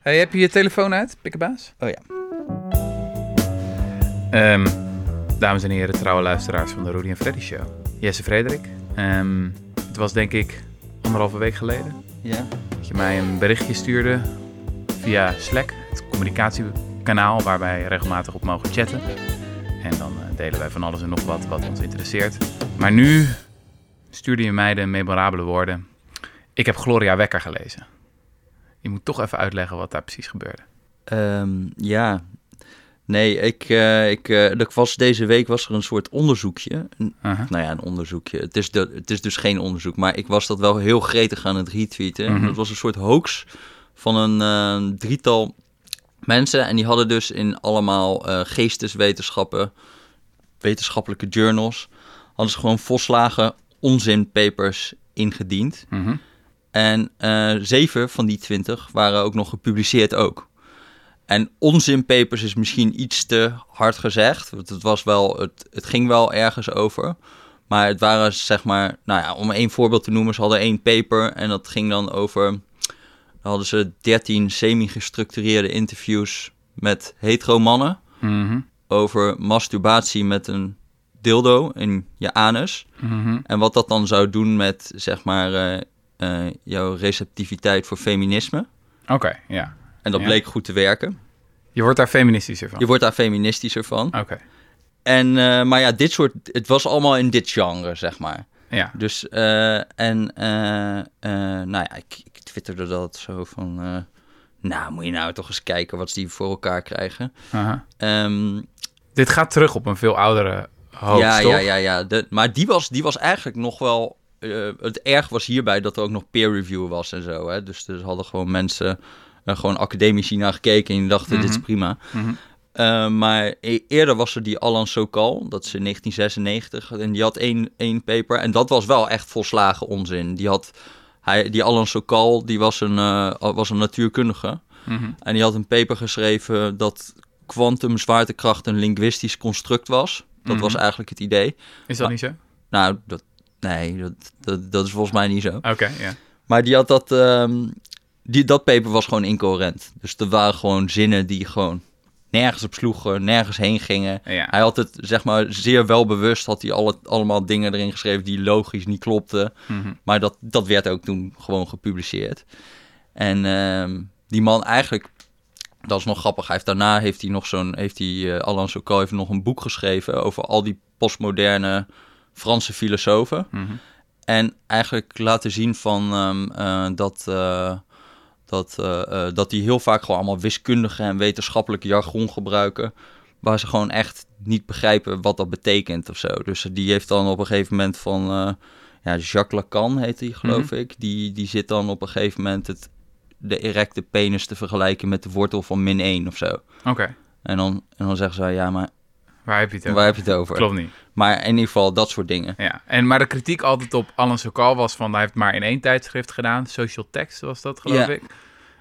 Hey, heb je je telefoon uit, pikkenbaas? Oh ja. Ehm, dames en heren, trouwe luisteraars van de Rudy en Freddy Show. Jesse Frederik. Ehm, het was denk ik anderhalve week geleden Ja. dat je mij een berichtje stuurde via Slack, het communicatiekanaal waar wij regelmatig op mogen chatten. En dan eh, delen wij van alles en nog wat wat ons interesseert. Maar nu stuurde je mij de memorabele woorden. Ik heb Gloria Wekker gelezen. Je moet toch even uitleggen wat daar precies gebeurde. Ehm, ja. Nee, ik, eh, ik, er was deze week was er een soort onderzoekje. Nou ja, een onderzoekje. Het is, de, het is dus geen onderzoek, maar ik was dat wel heel gretig aan het retweeten. Mhm. Dat was een soort hoax van een eh, drietal mensen. En die hadden dus in allemaal geesteswetenschappen, wetenschappelijke journals, hadden ze gewoon volslagen onzinpapers ingediend. Mhm. En eh, zeven van die twintig waren ook nog gepubliceerd ook. En onzinpapers is misschien iets te hard gezegd. Want het, was wel, het, het ging wel ergens over. Maar het waren zeg maar, nou ja, om één voorbeeld te noemen, ze hadden één paper en dat ging dan over. Dan hadden ze 13 semi-gestructureerde interviews met hetero mannen Mhm. over masturbatie met een dildo in je anus. Mhm. En wat dat dan zou doen met, zeg maar, eh, eh, jouw receptiviteit voor feminisme. Oké, ja. En dat Ja. bleek goed te werken. Je wordt daar feministischer van. Je wordt daar feministischer van. Oké, En, eh, maar ja, dit soort, het was allemaal in dit genre, zeg maar. ja. Dus, eh, en, nou ja, ik, ik twitterde dat zo van, nou, moet je nou toch eens kijken wat die voor elkaar krijgen. Aha. Ehm, Dit gaat terug op een veel oudere hoax, ja, toch? ja, ja, ja. De, maar die was, die was eigenlijk nog wel. Eh, het erg was hierbij dat er ook nog peer review was en zo. Hè? Dus er hadden gewoon mensen, eh, gewoon academici naar gekeken en die dachten: dit is Mhm. prima. Mhm. Eh, maar e- eerder was er die Alan Sokal, dat is in 1996. En die had één, één paper. En dat was wel echt volslagen onzin. Die, had, hij, die Alan Sokal die was, een, was een natuurkundige. Mhm. En die had een paper geschreven dat kwantum zwaartekracht een linguistisch construct was. Dat was eigenlijk het idee. Is dat Maar- niet zo? Nou, dat, nee, dat, dat, dat is volgens mij niet zo. Oké, ja. Maar die had dat, ehm, die, dat paper was gewoon incoherent. Dus er waren gewoon zinnen die gewoon nergens op sloegen, nergens heen gingen. ja. Hij had het, zeg maar, zeer welbewust had hij alle, allemaal dingen erin geschreven die logisch niet klopten. Mhm. Maar dat, dat werd ook toen gewoon gepubliceerd. En ehm, die man eigenlijk, dat is nog grappig. Hij heeft daarna heeft hij nog zo'n, heeft hij, eh, Alan Sokal heeft nog een boek geschreven over al die postmoderne Franse filosofen. Mhm. En eigenlijk laten zien van ehm, eh, dat, eh, dat, eh, dat die heel vaak gewoon allemaal wiskundige en wetenschappelijke jargon gebruiken. Waar ze gewoon echt niet begrijpen wat dat betekent of zo. Dus die heeft dan op een gegeven moment van. ja, Jacques Lacan heet hij, geloof ik. Die, die zit dan op een gegeven moment het, de erecte penis te vergelijken met de wortel van min 1 of zo. Oké, En dan, en dan zeggen ze, ja, maar waar heb je het over? waar heb je het over? Klopt niet. Maar in ieder geval dat soort dingen. Ja. En, maar de kritiek altijd op Alan Sokal was van... hij heeft maar in één tijdschrift gedaan. Social Text was dat, geloof Ja. ik.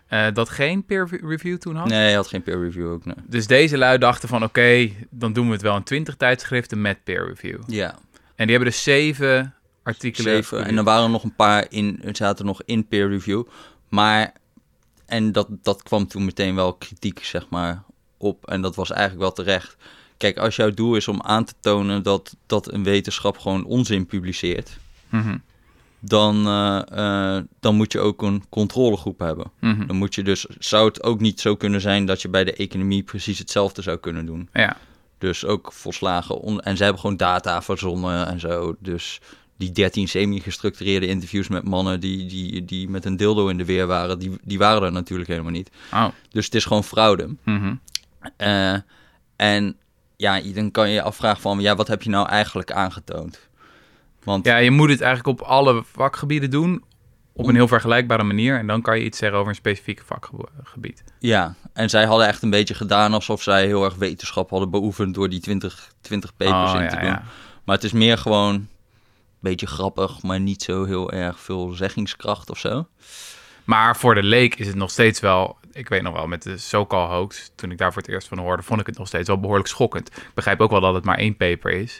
Eh, dat geen peer review toen had. Nee, hij had geen peer review ook, nee. Dus deze lui dachten van... oké, dan doen we het wel in twintig tijdschriften met peer review. Ja, En die hebben dus zeven artikelen... zeven. En er waren er nog een paar in, er zaten nog in peer review. Maar, en dat, dat kwam toen meteen wel kritiek, zeg maar, op. En dat was eigenlijk wel terecht. Kijk, als jouw doel is om aan te tonen dat, dat een wetenschap gewoon onzin publiceert, Mhm, dan, eh, eh, dan moet je ook een controlegroep hebben. mhm. Dan moet je dus, zou het ook niet zo kunnen zijn dat je bij de economie precies hetzelfde zou kunnen doen. Ja, Dus ook volslagen. On en ze hebben gewoon data verzonnen en zo. Dus die 13 semi-gestructureerde interviews met mannen die, die, die met een dildo in de weer waren, die, die waren er natuurlijk helemaal niet. oh. Dus het is gewoon fraude. mhm. Eh, en ja, dan kan je je afvragen van, ja, wat heb je nou eigenlijk aangetoond? Want Ja, je moet het eigenlijk op alle vakgebieden doen... op een heel vergelijkbare manier. En dan kan je iets zeggen over een specifiek vakgebied. Ja, en zij hadden echt een beetje gedaan alsof zij heel erg wetenschap hadden beoefend door die 20, 20 papers Oh, in ja, te doen. ja. Maar het is meer gewoon een beetje grappig, maar niet zo heel erg veel zeggingskracht of zo. Maar voor de leek is het nog steeds wel... Ik weet nog wel, met de Sokal hoax, toen ik daar voor het eerst van hoorde... vond ik het nog steeds wel behoorlijk schokkend. Ik begrijp ook wel dat het maar één paper is.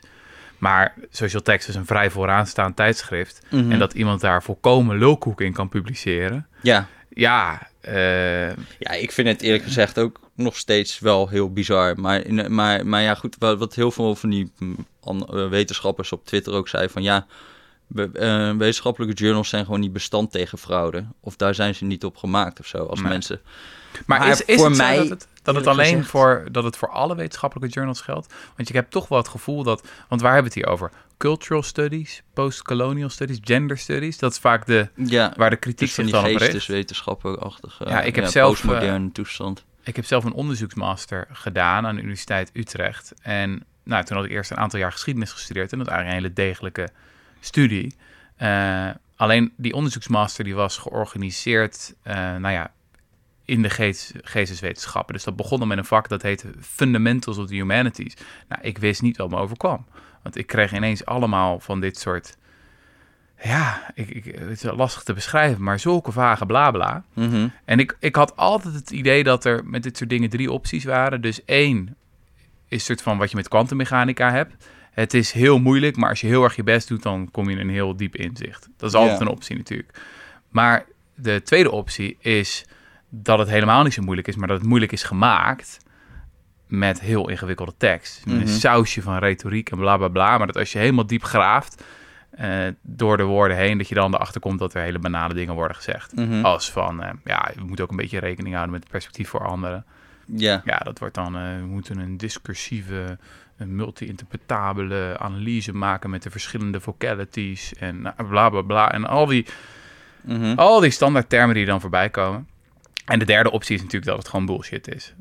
Maar Social Text is een vrij vooraanstaand tijdschrift. Mhm. En dat iemand daar volkomen lulkoek in kan publiceren... Ja, Ja, eh, Ja, ik vind het eerlijk gezegd ook nog steeds wel heel bizar. Maar, in- maar, maar ja, goed, wat, heel veel van die mm, eh, wetenschappers op Twitter ook zeiden van ja, we- eh, wetenschappelijke journals zijn gewoon niet bestand tegen fraude. Of daar zijn ze niet op gemaakt of zo, als Nee. mensen... Maar, Maar is, is voor het mij, dat het, dat het alleen gezegd- voor, dat het voor alle wetenschappelijke journals geldt? Want ik heb toch wel het gevoel dat... Want waar hebben we het hier over? Cultural studies, post-colonial studies, gender studies. Dat is vaak de, Ja, waar de kritiek dus van zich dan op richt. Ja, ik heb zelf, eh, postmoderne toestand. Ik heb zelf een onderzoeksmaster gedaan aan de Universiteit Utrecht. En nou, toen had ik eerst een aantal jaar geschiedenis gestudeerd. En dat eigenlijk een hele degelijke studie. Eh, alleen die onderzoeksmaster die was georganiseerd, eh, nou ja, in de geest, geesteswetenschappen. Dus dat begon dan met een vak dat heette Fundamentals of the Humanities. Nou, ik wist niet wat me overkwam. Want ik kreeg ineens allemaal van dit soort... Ja, ik, ik, het is lastig te beschrijven, maar zulke vage blabla. Mhm. En ik, ik had altijd het idee dat er met dit soort dingen drie opties waren. Dus één is soort van wat je met kwantummechanica hebt. Het is heel moeilijk, maar als je heel erg je best doet, dan kom je in een heel diep inzicht. Dat is altijd een optie natuurlijk. Maar de tweede optie is dat het helemaal niet zo moeilijk is, maar dat het moeilijk is gemaakt met heel ingewikkelde tekst. Met Mhm. Een sausje van retoriek en bla bla bla. Maar dat als je helemaal diep graaft eh, door de woorden heen, dat je dan erachter komt dat er hele banale dingen worden gezegd. Mhm. Als van, eh, ja, we moeten ook een beetje rekening houden met het perspectief voor anderen. Ja, Ja, dat wordt dan, eh, we moeten een discursieve, een multi-interpretabele analyse maken met de verschillende vocalities en nou, bla bla bla. En al die, mhm. al die standaard termen die dan voorbij komen. En de derde optie is natuurlijk dat het gewoon bullshit is.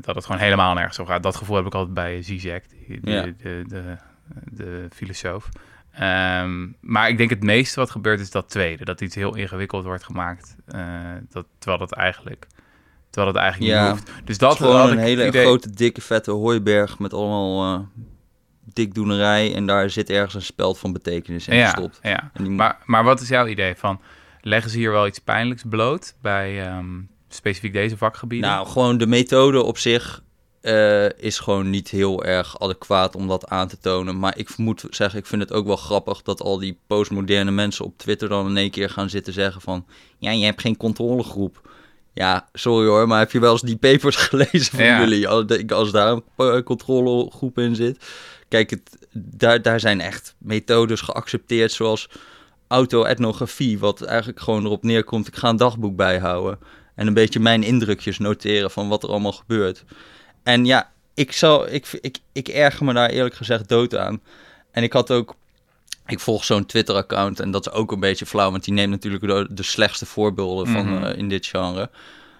Dat het gewoon helemaal nergens over gaat. Dat gevoel heb ik altijd bij Zizek, die- de, Ja. de, de, de, filosoof. Ehm, maar ik denk het meeste wat gebeurt is dat tweede. Dat iets heel ingewikkeld wordt gemaakt. eh, dat, terwijl dat eigenlijk, terwijl het eigenlijk Ja. niet hoeft. Dus dat is gewoon een hele idee- grote, dikke, vette hooiberg met allemaal eh, dikdoenerij. En daar zit ergens een speld van betekenis in ja, gestopt. ja. En die moet- Maar, maar wat is jouw idee van... Leggen ze hier wel iets pijnlijks bloot bij ehm, specifiek deze vakgebieden? Nou, gewoon de methode op zich eh, is gewoon niet heel erg adequaat om dat aan te tonen. Maar ik moet zeggen, ik vind het ook wel grappig dat al die postmoderne mensen op Twitter dan in één keer gaan zitten zeggen van... Ja, je hebt geen controlegroep. Ja, sorry hoor, maar heb je wel eens die papers gelezen van Ja. jullie? Als, als daar een controlegroep in zit. Kijk, het, daar, daar zijn echt methodes geaccepteerd zoals auto-etnografie. Wat eigenlijk gewoon erop neerkomt, ik ga een dagboek bijhouden. En een beetje mijn indrukjes noteren van wat er allemaal gebeurt. En ja, ik, zal, ik, ik, ik erger me daar eerlijk gezegd dood aan. En ik had ook... Ik volg zo'n Twitter-account en dat is ook een beetje flauw... want die neemt natuurlijk de, de slechtste voorbeelden van, Mhm. eh, in dit genre.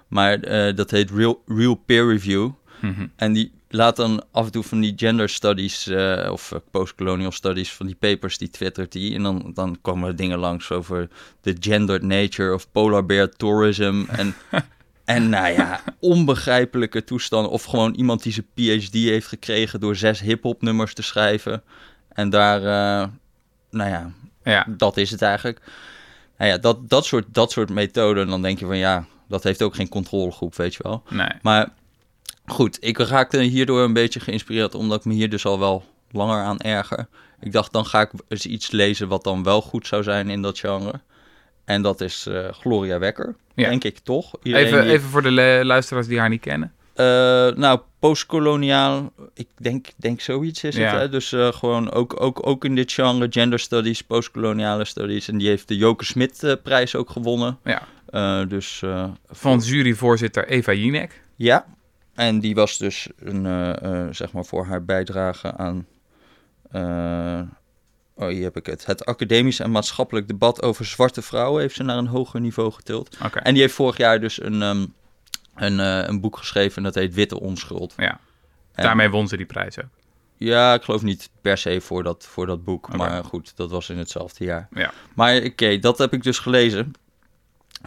Maar eh, dat heet Real, Real Peer Review. Mhm. En die laat dan af en toe van die gender studies eh, of postcolonial studies van die papers, die twittert die. En dan, dan komen er dingen langs over the gendered nature of polar bear tourism. En, en nou ja, onbegrijpelijke toestanden. Of gewoon iemand die zijn PhD heeft gekregen door zes hip-hop nummers te schrijven. En daar, nou ja, Ja, dat is het eigenlijk. Nou ja, dat, dat, soort, dat soort methoden. Dan denk je van ja, dat heeft ook geen controlegroep, weet je wel. nee. Maar goed, ik raakte hierdoor een beetje geïnspireerd, omdat ik me hier dus al wel langer aan erger. Ik dacht, dan ga ik eens iets lezen wat dan wel goed zou zijn in dat genre. En dat is eh, Gloria Wekker, Ja. denk ik toch? Iedereen Even, die- even voor de luisteraars die haar niet kennen. Eh, nou, postkoloniaal, ik denk, denk zoiets is Ja. het. Hè? Dus eh, gewoon ook, ook, ook in dit genre, gender studies, postkoloniale studies. En die heeft de Joke Smit-prijs ook gewonnen. Ja. Eh, dus eh, Van juryvoorzitter Eva Jinek. Ja, en die was dus een, eh, eh, zeg maar voor haar bijdrage aan. eh, oh, hier heb ik het. Het academisch en maatschappelijk debat over zwarte vrouwen heeft ze naar een hoger niveau getild. En die heeft vorig jaar dus een, ehm, een, eh, een boek geschreven dat heet Witte Onschuld. ja. En- Daarmee won ze die prijs ook. Ja, ik geloof niet per se voor dat, voor dat boek. Maar goed, dat was in hetzelfde jaar. Ja. Maar oké, dat heb ik dus gelezen.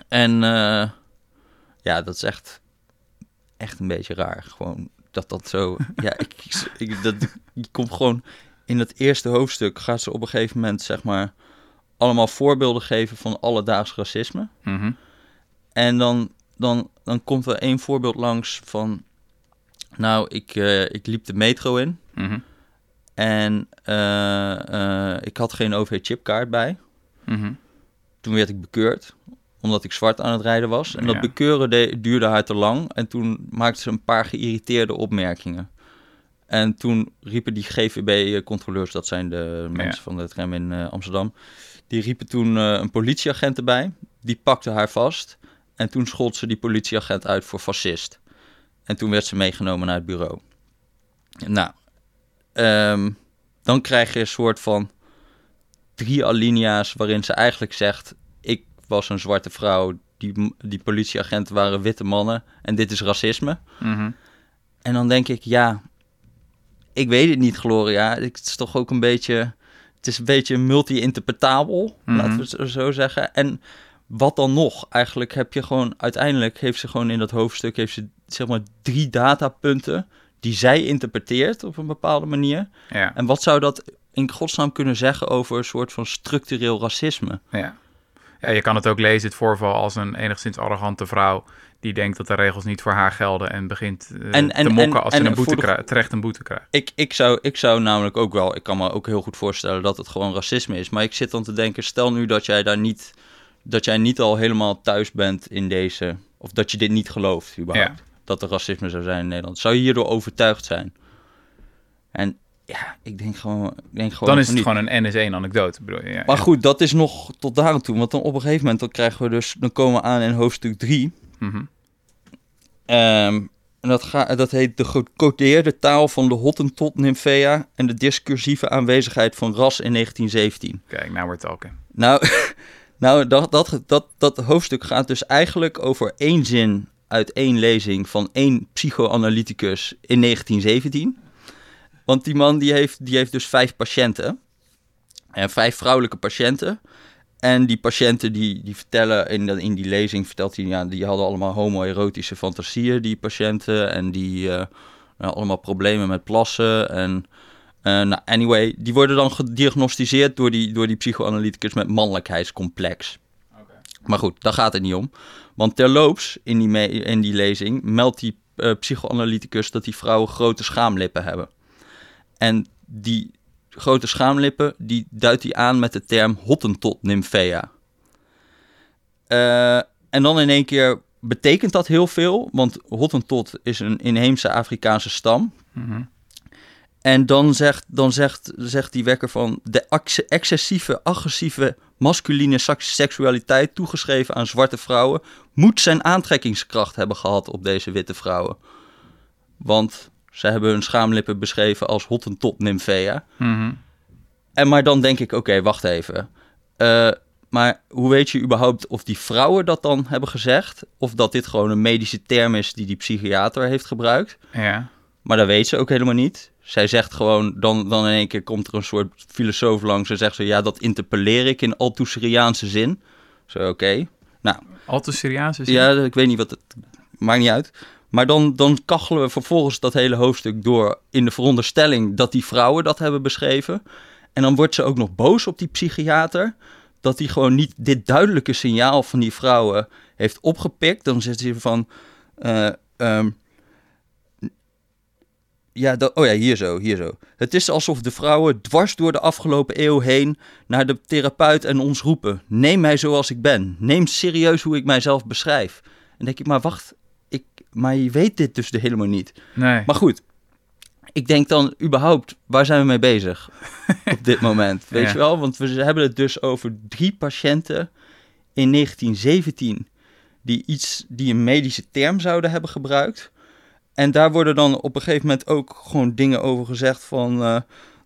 En eh, ja, dat is echt, echt een beetje raar. Gewoon dat dat zo... ja, ik, ik, dat, je komt gewoon... In het eerste hoofdstuk gaat ze op een gegeven moment, zeg maar... allemaal voorbeelden geven van alledaags racisme. Mhm. En dan, dan, dan komt er één voorbeeld langs van... Nou, ik, eh, ik liep de metro in. Mhm. En eh, eh, ik had geen OV-chipkaart bij. Mhm. Toen werd ik bekeurd. omdat ik zwart aan het rijden was. En dat Ja. bekeuren de- duurde haar te lang. En toen maakte ze een paar geïrriteerde opmerkingen. En toen riepen die GVB-controleurs, dat zijn de mensen van de tram in Amsterdam, die riepen toen een politieagent erbij. Die pakte haar vast. En toen schold ze die politieagent uit voor fascist. En toen werd ze meegenomen naar het bureau. Nou, ehm, dan krijg je een soort van drie alinea's waarin ze eigenlijk zegt: Ik was een zwarte vrouw, die, die politieagenten waren witte mannen en dit is racisme. Mhm. En dan denk ik: Ja, ik weet het niet, Gloria. Het is toch ook een beetje. Het is een beetje multi-interpretabel, Mhm. laten we het zo- zo zeggen. En wat dan nog? Eigenlijk heb je gewoon, uiteindelijk heeft ze gewoon in dat hoofdstuk, heeft ze zeg maar drie datapunten die zij interpreteert op een bepaalde manier. Ja, En wat zou dat in godsnaam kunnen zeggen over een soort van structureel racisme? ja. ja, je kan het ook lezen, het voorval, als een enigszins arrogante vrouw... die denkt dat de regels niet voor haar gelden... en begint eh, En- en- te mokken en- als en ze een boete de- krijgt, terecht een boete krijgt. Ik, ik, zou, ik zou namelijk ook wel, ik kan me ook heel goed voorstellen dat het gewoon racisme is. Maar ik zit dan te denken, stel nu dat jij daar niet, dat jij niet al helemaal thuis bent in deze, of dat je dit niet gelooft überhaupt. Dat er racisme zou zijn in Nederland. Zou je hierdoor overtuigd zijn? En ja, ik denk gewoon, ik denk gewoon Dan is het niet. gewoon een NS1-anekdote, bedoel je? Ja, Maar goed, dat is nog tot daar toe. Want dan op een gegeven moment dan krijgen we dus, dan komen we aan in hoofdstuk 3. Mhm. Ehm, en dat, ga, dat heet de gecodeerde taal van de Hottentot Nymphea en de discursieve aanwezigheid van ras in 1917. Kijk, nou wordt het. Nou, nou dat, dat, dat, dat hoofdstuk gaat dus eigenlijk over één zin uit één lezing van één psychoanalyticus in 1917. Want die man die heeft, die heeft dus vijf patiënten. En vijf vrouwelijke patiënten. En die patiënten die, die vertellen in, in die lezing, vertelt hij, ja, die hadden allemaal homoerotische fantasieën, die patiënten. En die nou, allemaal problemen met plassen. En nou, anyway, die worden dan gediagnosticeerd door die, door die psychoanalyticus met mannelijkheidscomplex. Maar goed, daar gaat het niet om. Want terloops, in die, me- in die lezing, meldt die eh, psychoanalyticus dat die vrouwen grote schaamlippen hebben. En die grote schaamlippen, die duidt hij aan met de term Hottentot nymphea. Eh, en dan in één keer betekent dat heel veel, want Hottentot is een inheemse Afrikaanse stam. Mhm. En dan zegt, dan zegt, zegt die wekker van de ex- excessieve, agressieve, masculine seks- seksualiteit toegeschreven aan zwarte vrouwen moet zijn aantrekkingskracht hebben gehad op deze witte vrouwen. Want ze hebben hun schaamlippen beschreven als Hottentot nymphea. Mhm. En maar dan denk ik, oké, wacht even. Eh, maar hoe weet je überhaupt of die vrouwen dat dan hebben gezegd? Of dat dit gewoon een medische term is die die psychiater heeft gebruikt? Ja, Maar dat weet ze ook helemaal niet. Zij zegt gewoon, dan, dan in één keer komt er een soort filosoof langs en zegt ze, ja, dat interpelleer ik in Althuseriaanse zin. Zo, oké. Nou, al te serieus is ja, ik weet niet wat het, maakt niet uit. Maar dan, dan kachelen we vervolgens dat hele hoofdstuk door in de veronderstelling dat die vrouwen dat hebben beschreven. En dan wordt ze ook nog boos op die psychiater, dat hij gewoon niet dit duidelijke signaal van die vrouwen heeft opgepikt. Dan zegt ze van, eh, ehm, ja, dat, oh ja, hier zo, hier zo. Het is alsof de vrouwen dwars door de afgelopen eeuw heen naar de therapeut en ons roepen. Neem mij zoals ik ben. Neem serieus hoe ik mijzelf beschrijf. En denk ik, maar wacht, ik, maar je weet dit dus helemaal niet. Nee. Maar goed, ik denk dan überhaupt, waar zijn we mee bezig op dit moment? Weet Ja. je wel? Want we hebben het dus over drie patiënten in 1917 die iets, die een medische term zouden hebben gebruikt. En daar worden dan op een gegeven moment ook gewoon dingen over gezegd van eh,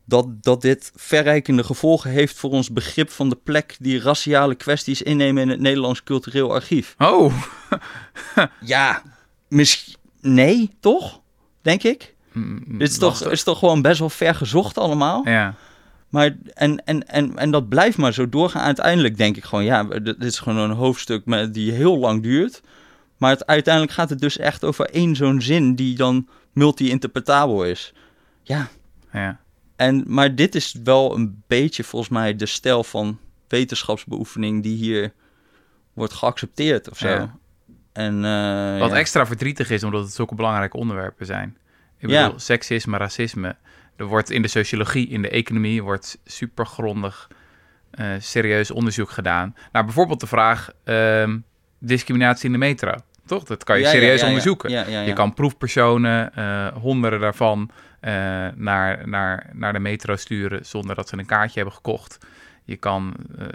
dat, dat dit verrijkende gevolgen heeft voor ons begrip van de plek die raciale kwesties innemen in het Nederlands Cultureel Archief. Oh, Ja, misschien. Nee, toch? Denk ik. Mm, Dit is toch, is toch gewoon best wel ver gezocht allemaal. Ja, Maar, en, en, en, en dat blijft maar zo doorgaan. Uiteindelijk denk ik gewoon, ja, dit dit is gewoon een hoofdstuk met, die heel lang duurt. Maar het, uiteindelijk gaat het dus echt over één zo'n zin die dan multi-interpretabel is. Ja, ja. en, maar dit is wel een beetje volgens mij de stijl van wetenschapsbeoefening die hier wordt geaccepteerd of zo. Ja. En, eh, Wat ja. extra verdrietig is, omdat het zulke belangrijke onderwerpen zijn. Ik bedoel, seksisme, racisme. Er wordt in de sociologie, in de economie, wordt supergrondig eh, serieus onderzoek gedaan naar bijvoorbeeld de vraag ehm, discriminatie in de metro. Toch? Dat kan je Ja, serieus ja, ja. onderzoeken. Je kan proefpersonen, eh, honderden daarvan, eh, naar, naar, naar de metro sturen zonder dat ze een kaartje hebben gekocht. Je kan eh,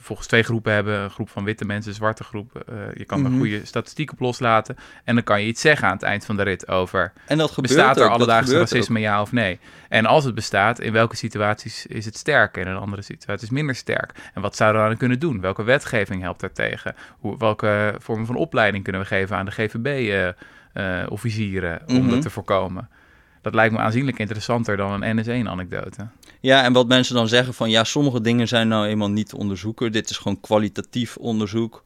volgens twee groepen hebben, een groep van witte mensen, een zwarte groep. Eh, je kan Mhm. er goede statistiek op loslaten. En dan kan je iets zeggen aan het eind van de rit over... En dat gebeurt bestaat er alledaagse racisme, ja of nee? En als het bestaat, in welke situaties is het sterk en in andere situaties minder sterk? En wat zouden we dan kunnen doen? Welke wetgeving helpt daartegen? Hoe, welke vormen van opleiding kunnen we geven aan de GVB-officieren om Mhm. dat te voorkomen? Dat lijkt me aanzienlijk interessanter dan een NS1-anekdote. ook. Ja, en wat mensen dan zeggen van ja, sommige dingen zijn nou eenmaal niet te onderzoeken. Dit is gewoon kwalitatief onderzoek.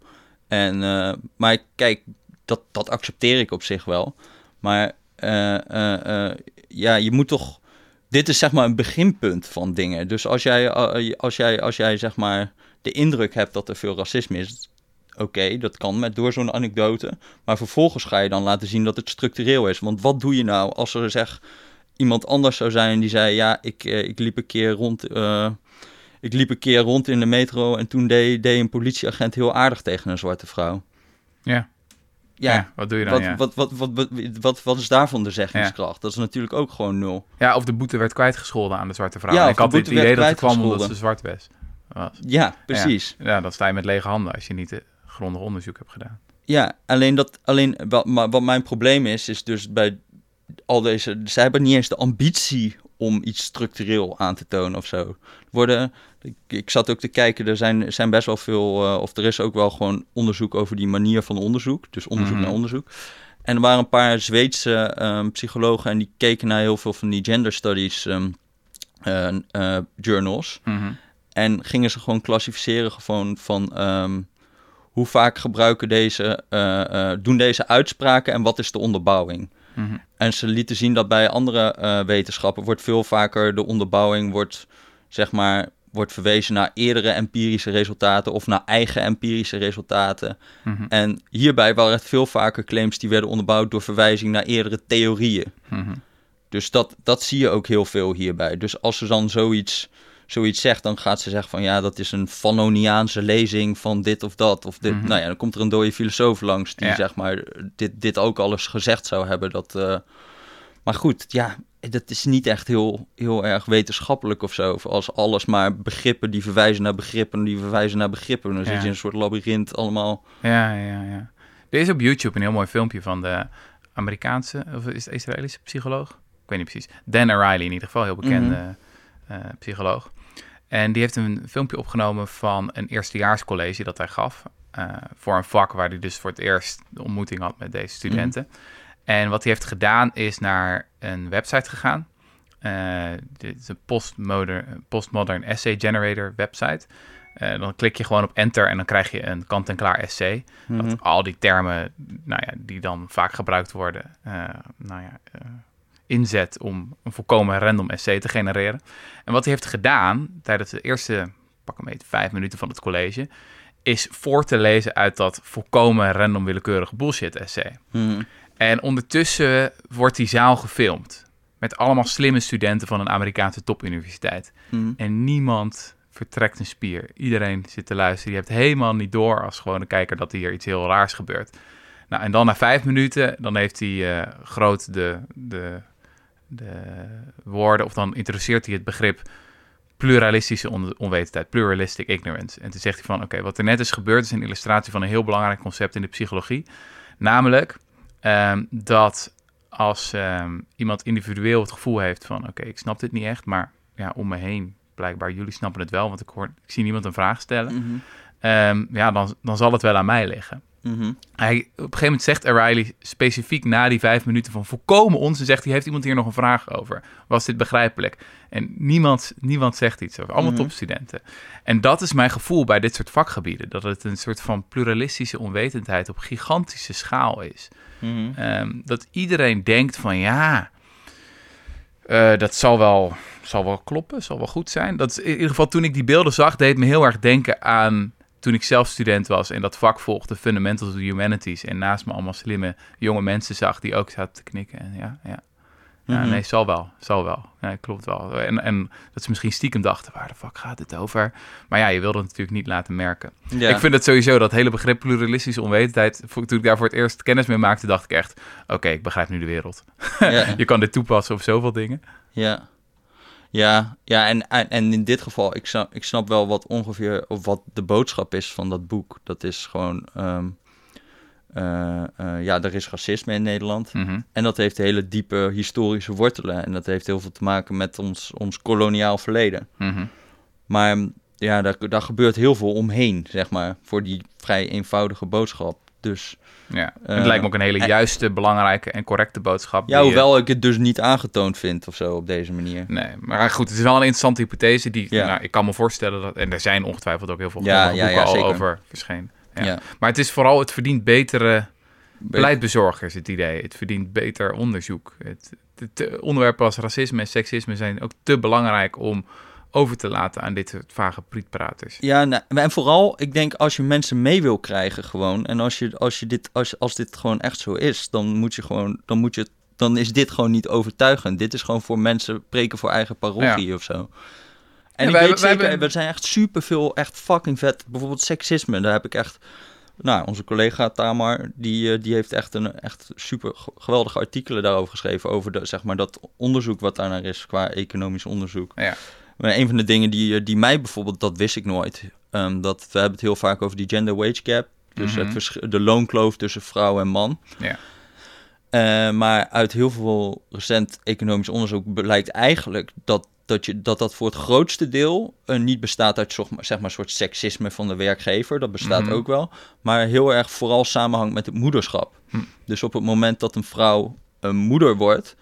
En, eh, maar kijk, dat, dat accepteer ik op zich wel. Maar eh, eh, ja, je moet toch. Dit is zeg maar een beginpunt van dingen. Dus als jij, als jij, als jij zeg maar de indruk hebt dat er veel racisme is. Oké, dat kan met door zo'n anekdote. Maar vervolgens ga je dan laten zien dat het structureel is. Want wat doe je nou als er zeg iemand anders zou zijn die zei: Ja, ik, eh, ik liep een keer rond. eh, ik liep een keer rond in de metro en toen deed, deed een politieagent heel aardig tegen een zwarte vrouw. Ja, Ja, ja, wat doe je dan? wat, ja? wat, wat, wat, wat, wat, wat is daarvan de zeggingskracht? Dat is natuurlijk ook gewoon nul. ja, of de boete werd kwijtgescholden aan de zwarte vrouw. Ja, ik de had het idee dat het kwam omdat ze zwart was. was. Ja, precies. Ja, dan sta je met lege handen als je niet eh, grondig onderzoek hebt gedaan. Ja, alleen dat, alleen wat, maar wat mijn probleem is, is dus bij al deze, zij hebben niet eens de ambitie om iets structureel aan te tonen of zo. Worden, ik, ik zat ook te kijken, er zijn, zijn best wel veel, eh, of er is ook wel gewoon onderzoek over die manier van onderzoek, dus onderzoek Mhm. naar onderzoek. En er waren een paar Zweedse ehm, psychologen en die keken naar heel veel van die gender studies ehm, eh, eh, journals. Mhm. En gingen ze gewoon klassificeren gewoon van ehm, hoe vaak gebruiken deze, eh, eh, doen deze uitspraken en wat is de onderbouwing. Mhm. En ze lieten zien dat bij andere eh, wetenschappen wordt veel vaker de onderbouwing wordt, zeg maar, wordt verwezen naar eerdere empirische resultaten of naar eigen empirische resultaten. Mhm. En hierbij waren het veel vaker claims die werden onderbouwd door verwijzing naar eerdere theorieën. Mhm. Dus dat, dat zie je ook heel veel hierbij. Dus als ze dan zoiets, zoiets zegt, dan gaat ze zeggen van ja, dat is een Fanoniaanse lezing van dit of dat. Of dit. Mhm. Nou ja, dan komt er een dode filosoof langs die Ja. zeg maar dit, dit ook alles gezegd zou hebben. Dat, eh, Maar goed, ja, dat is niet echt heel, heel erg wetenschappelijk of zo. Als alles maar begrippen die verwijzen naar begrippen, die verwijzen naar begrippen. Dan zit je in een soort labyrint allemaal. Ja, ja, ja. Er is op YouTube een heel mooi filmpje van de Amerikaanse, of is het Israëlische psycholoog? Ik weet niet precies. Dan Ariely in ieder geval, heel bekende eh, psycholoog. En die heeft een filmpje opgenomen van een eerstejaarscollege dat hij gaf. eh, voor een vak waar hij dus voor het eerst de ontmoeting had met deze studenten. En wat hij heeft gedaan is naar een website gegaan. Eh, dit is een postmodern, postmodern essay generator website. Eh, dan klik je gewoon op enter en dan krijg je een kant-en-klaar essay. Mhm. Dat al die termen nou ja, die dan vaak gebruikt worden, nou ja, inzet om een volkomen random essay te genereren. En wat hij heeft gedaan tijdens de eerste, pak een beetje vijf minuten van het college, is voor te lezen uit dat volkomen random willekeurige bullshit essay. Mhm. En ondertussen wordt die zaal gefilmd met allemaal slimme studenten van een Amerikaanse topuniversiteit. Mhm. En niemand vertrekt een spier. Iedereen zit te luisteren. Je hebt helemaal niet door als gewone kijker dat hier iets heel raars gebeurt. Nou, en dan na vijf minuten, dan heeft hij eh, groot de, de, de woorden, of dan introduceert hij het begrip pluralistische on onwetendheid, pluralistic ignorance. En toen zegt hij van, oké, wat er net is gebeurd is een illustratie van een heel belangrijk concept in de psychologie. Namelijk ehm, dat als ehm, iemand individueel het gevoel heeft van, oké, ik snap dit niet echt, maar ja, om me heen blijkbaar, jullie snappen het wel, want ik, hoor, ik zie niemand een vraag stellen. Mhm. Ehm, ja, dan, dan zal het wel aan mij liggen. Mhm. Hij, op een gegeven moment zegt O'Reilly specifiek na die vijf minuten van volkomen onzin, zegt hij, heeft iemand hier nog een vraag over? Was dit begrijpelijk? En niemand, niemand zegt iets over, allemaal Mhm. topstudenten. En dat is mijn gevoel bij dit soort vakgebieden, dat het een soort van pluralistische onwetendheid op gigantische schaal is. Mhm. Ehm, dat iedereen denkt van ja, eh, dat zal wel, zal wel kloppen, zal wel goed zijn. Dat is in ieder geval toen ik die beelden zag, deed me heel erg denken aan toen ik zelf student was en dat vak volgde, Fundamentals of Humanities. En naast me allemaal slimme jonge mensen zag die ook zaten te knikken. En ja, ja. Ja, Mhm. nee, zal wel. Zal wel. Ja, klopt wel. En, en dat ze misschien stiekem dachten, waar de fuck gaat het over? Maar ja, je wilde het natuurlijk niet laten merken. Ja. Ik vind het sowieso, dat hele begrip pluralistische onwetendheid... toen ik daar voor het eerst kennis mee maakte, dacht ik echt... Oké, ik begrijp nu de wereld. ja. Je kan dit toepassen op zoveel dingen. Ja, ja, ja en, en, in dit geval, ik snap, ik snap wel wat ongeveer, of wat de boodschap is van dat boek. Dat is gewoon, ehm, eh, eh, ja, er is racisme in Nederland. Mhm. En dat heeft hele diepe historische wortelen. En dat heeft heel veel te maken met ons, ons koloniaal verleden. Mhm. Maar ja, daar, daar gebeurt heel veel omheen, zeg maar, voor die vrij eenvoudige boodschap. Dus Ja, Eh, het lijkt me ook een hele juiste, belangrijke en correcte boodschap. ja, hoewel ik het dus niet aangetoond vind of zo op deze manier. Nee, maar goed, het is wel een interessante hypothese. Die, Ja. nou, ik kan me voorstellen dat... En er zijn ongetwijfeld ook heel veel Ja, ja, ja, al zeker. over verschenen. Maar het is vooral, het verdient betere Be- beleidbezorgers, het idee. Het verdient beter onderzoek. Het, het, onderwerpen als racisme en seksisme zijn ook te belangrijk om over te laten aan dit soort vage prietpraters. Ja, nou, en vooral, ik denk als je mensen mee wil krijgen gewoon, en als, je, als, je dit, als, als dit gewoon echt zo is, dan moet je gewoon, dan moet je, dan is dit gewoon niet overtuigend. Dit is gewoon voor mensen preken voor eigen parochie of zo. En Ja, ik wij- weet wij zeker, hebben- er zijn echt superveel, echt fucking vet, bijvoorbeeld seksisme, daar heb ik echt, nou, onze collega Tamar, die, eh, die heeft echt een echt super ge- geweldige artikelen daarover geschreven, over de, zeg maar, dat onderzoek wat daarnaar is, qua economisch onderzoek. Ja. Maar een van de dingen die, eh, die mij bijvoorbeeld, dat wist ik nooit. ehm, dat, we hebben het heel vaak over die gender wage gap. Dus Mhm. het de loonkloof tussen vrouw en man. Ja. Eh, maar uit heel veel recent economisch onderzoek blijkt eigenlijk dat dat, je, dat dat voor het grootste deel eh, niet bestaat uit zeg maar, zeg maar een soort seksisme van de werkgever. Dat bestaat Mhm. ook wel. Maar heel erg vooral samenhangt met het moederschap. Hm. Dus op het moment dat een vrouw een moeder wordt,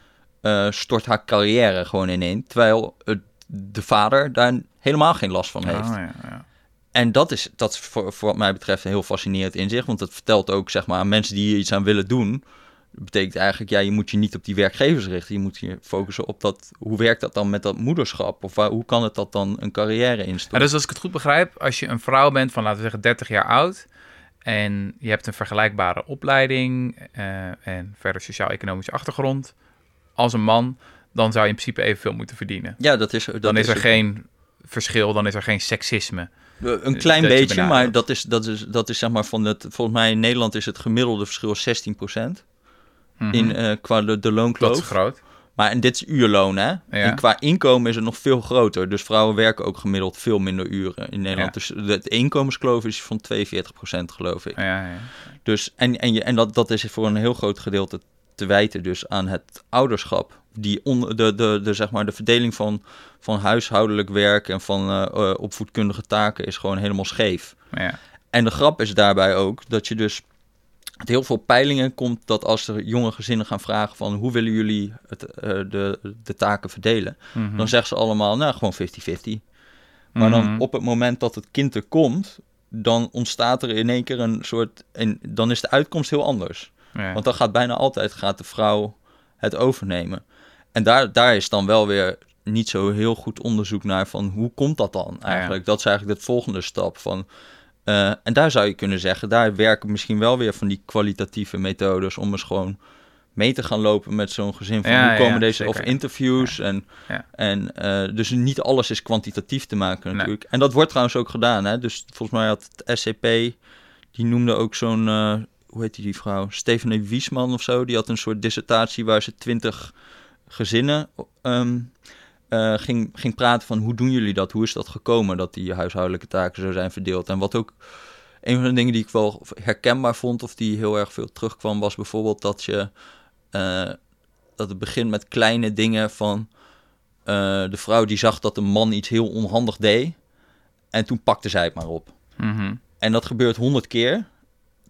stort haar carrière gewoon ineen. Terwijl het, de vader daar helemaal geen last van heeft. Ah, ja, ja. En dat is, dat is voor, voor wat mij betreft een heel fascinerend inzicht. Want dat vertelt ook zeg maar, aan mensen die hier iets aan willen doen. Dat betekent eigenlijk, ja, je moet je niet op die werkgevers richten. Je moet je focussen op dat, hoe werkt dat dan met dat moederschap? Of waar, hoe kan het dat dan een carrière Ja, instorten? dus als ik het goed begrijp, als je een vrouw bent van, laten we zeggen, 30 jaar oud... en je hebt een vergelijkbare opleiding eh, en verder sociaal-economische achtergrond als een man... dan zou je in principe evenveel moeten verdienen. ja, dat is, dat dan is er het. geen verschil, dan is er geen seksisme. Een klein dat je beetje, maar dat is, dat, is, dat is zeg maar van het... Volgens mij in Nederland is het gemiddelde verschil 16% Mhm. in, eh, qua de, de dat loonkloof. is groot. Maar en dit is uurloon, hè? En qua inkomen is het nog veel groter. Dus vrouwen werken ook gemiddeld veel minder uren in Nederland. Dus de, de inkomenskloof is van 42% geloof ik. Ja, ja. Dus, en en, je, en dat, dat is voor een heel groot gedeelte te wijten dus aan het ouderschap. Die on, de, de, de, zeg maar, de verdeling van, van huishoudelijk werk en van eh, eh, opvoedkundige taken is gewoon helemaal scheef. ja. En de grap is daarbij ook dat je dus uit heel veel peilingen komt dat als er jonge gezinnen gaan vragen van hoe willen jullie het, eh, de, de taken verdelen, Mhm. dan zeggen ze allemaal nou gewoon 50-50. Maar dan Mhm. op het moment dat het kind er komt, dan ontstaat er in één keer een soort, en dan is de uitkomst heel anders. Ja. Want dan gaat bijna altijd gaat de vrouw het overnemen. En daar, daar is dan wel weer niet zo heel goed onderzoek naar van hoe komt dat dan eigenlijk. Dat is eigenlijk de volgende stap van. eh, en daar zou je kunnen zeggen, daar werken misschien wel weer van die kwalitatieve methodes om eens gewoon mee te gaan lopen met zo'n gezin van Ja, hoe komen ja, deze zeker. of interviews en, en eh, dus niet alles is kwantitatief te maken natuurlijk. En dat wordt trouwens ook gedaan, hè? Dus volgens mij had het SCP die noemde ook zo'n eh, hoe heet die, die vrouw? Stephanie Wiesman of zo. Die had een soort dissertatie waar ze twintig gezinnen ehm, eh, ging, ging praten van hoe doen jullie dat? Hoe is dat gekomen dat die huishoudelijke taken zo zijn verdeeld? En wat ook een van de dingen die ik wel herkenbaar vond of die heel erg veel terugkwam, was bijvoorbeeld dat je eh, dat het begint met kleine dingen van eh, de vrouw die zag dat een man iets heel onhandig deed en toen pakte zij het maar op. Mhm. En dat gebeurt honderd keer.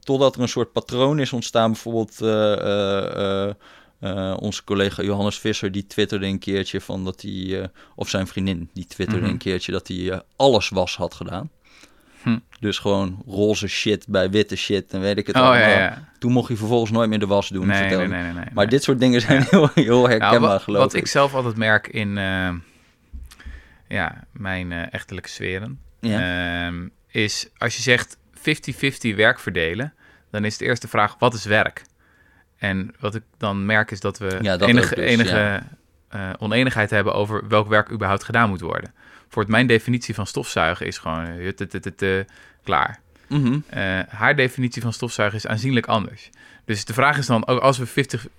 Totdat er een soort patroon is ontstaan. Bijvoorbeeld eh, onze collega Johannes Visser, die twitterde een keertje van dat hij, eh, of zijn vriendin, die twitterde Mhm. een keertje dat hij eh, alles was had gedaan. Hm. Dus gewoon roze shit bij witte shit en weet ik het Oh allemaal. ja, ja. Toen mocht hij vervolgens nooit meer de was doen. Nee, vertelde nee, hij. nee, nee, nee. Maar dit soort dingen zijn heel, heel Nou, herkenbaar wat, geloof wat ik. ik zelf altijd merk in ja, mijn echtelijke sferen, ehm, is als je zegt 50-50 werk verdelen, dan is de eerste vraag, wat is werk? En wat ik dan merk is dat we Ja, dat enige, dus, enige ja. eh, oneenigheid hebben over welk werk überhaupt gedaan moet worden. Voor het, mijn definitie van stofzuigen is gewoon tut, klaar. Mhm. Eh, haar definitie van stofzuigen is aanzienlijk anders. Dus de vraag is dan, ook als we 50 50-50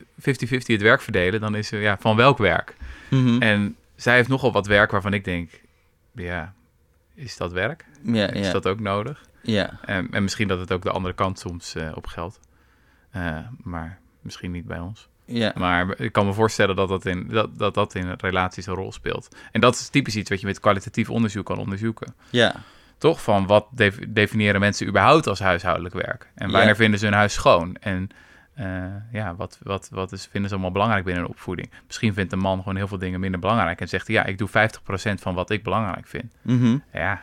het werk verdelen, dan is er ja, van welk werk? Mhm. En zij heeft nogal wat werk waarvan ik denk, ja, is dat werk? Ja, Is ja, dat ook nodig? ja. En, en misschien dat het ook de andere kant soms op geldt. Maar misschien niet bij ons. ja. Maar ik kan me voorstellen dat dat, in, dat, dat dat in relaties een rol speelt. En dat is typisch iets wat je met kwalitatief onderzoek kan onderzoeken. ja. Toch? Van wat def- definiëren mensen überhaupt als huishoudelijk werk? En wanneer Ja. vinden ze hun huis schoon? En eh, ja, wat, wat, wat is, vinden ze allemaal belangrijk binnen een opvoeding? Misschien vindt een man gewoon heel veel dingen minder belangrijk. En zegt hij, ja, ik doe 50% van wat ik belangrijk vind. Mhm. Ja,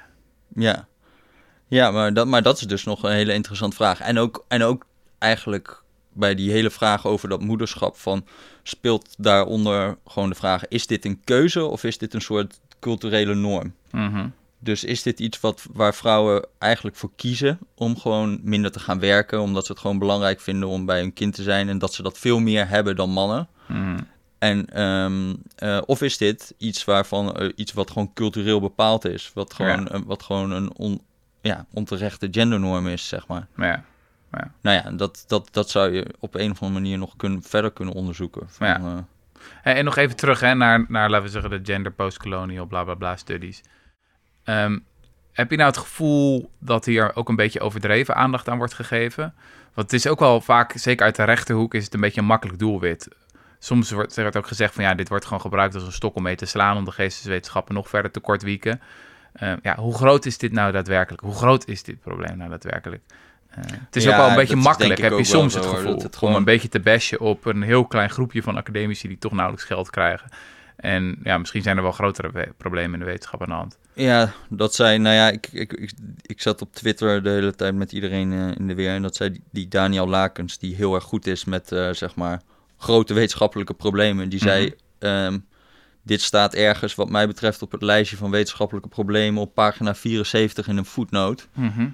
Ja, ja maar, dat, maar dat is dus nog een hele interessante vraag. En ook, en ook eigenlijk bij die hele vraag over dat moederschap van... speelt daaronder gewoon de vraag... is dit een keuze of is dit een soort culturele norm? mhm. Dus is dit iets wat, waar vrouwen eigenlijk voor kiezen om gewoon minder te gaan werken... omdat ze het gewoon belangrijk vinden om bij hun kind te zijn... en dat ze dat veel meer hebben dan mannen... Mhm. En, ehm, eh, of is dit iets waarvan eh, iets wat gewoon cultureel bepaald is, wat gewoon, Ja. een- wat gewoon een on, ja, onterechte gendernorm is, zeg maar. ja. Nou ja, dat, dat, dat zou je op een of andere manier nog kunnen, verder kunnen onderzoeken. Van, Ja. eh, En, en nog even terug hè, naar, naar, laten we zeggen, de gender postcolonial bla bla bla studies. Ehm, heb je nou het gevoel dat hier ook een beetje overdreven aandacht aan wordt gegeven? Want het is ook wel vaak, zeker uit de rechterhoek, is het een beetje een makkelijk doelwit. Soms wordt er ook gezegd van ja, dit wordt gewoon gebruikt als een stok om mee te slaan om de geesteswetenschappen nog verder te kortwieken. Ehm, ja, hoe groot is dit nou daadwerkelijk? Hoe groot is dit probleem nou daadwerkelijk? Eh, het is Ja, ook wel een beetje makkelijk, heb je soms het gevoel, het om gewoon- een beetje te bashen op een heel klein groepje van academici die toch nauwelijks geld krijgen. En ja, misschien zijn er wel grotere problemen in de wetenschap aan de hand. ja, dat zei, nou ja, ik, ik, ik, ik zat op Twitter de hele tijd met iedereen eh, in de weer. En dat zei die, die Daniel Lakens, die heel erg goed is met, eh, zeg maar, grote wetenschappelijke problemen. Die zei, ehm, dit staat ergens wat mij betreft op het lijstje van wetenschappelijke problemen op pagina 74 in een voetnoot. Mhm.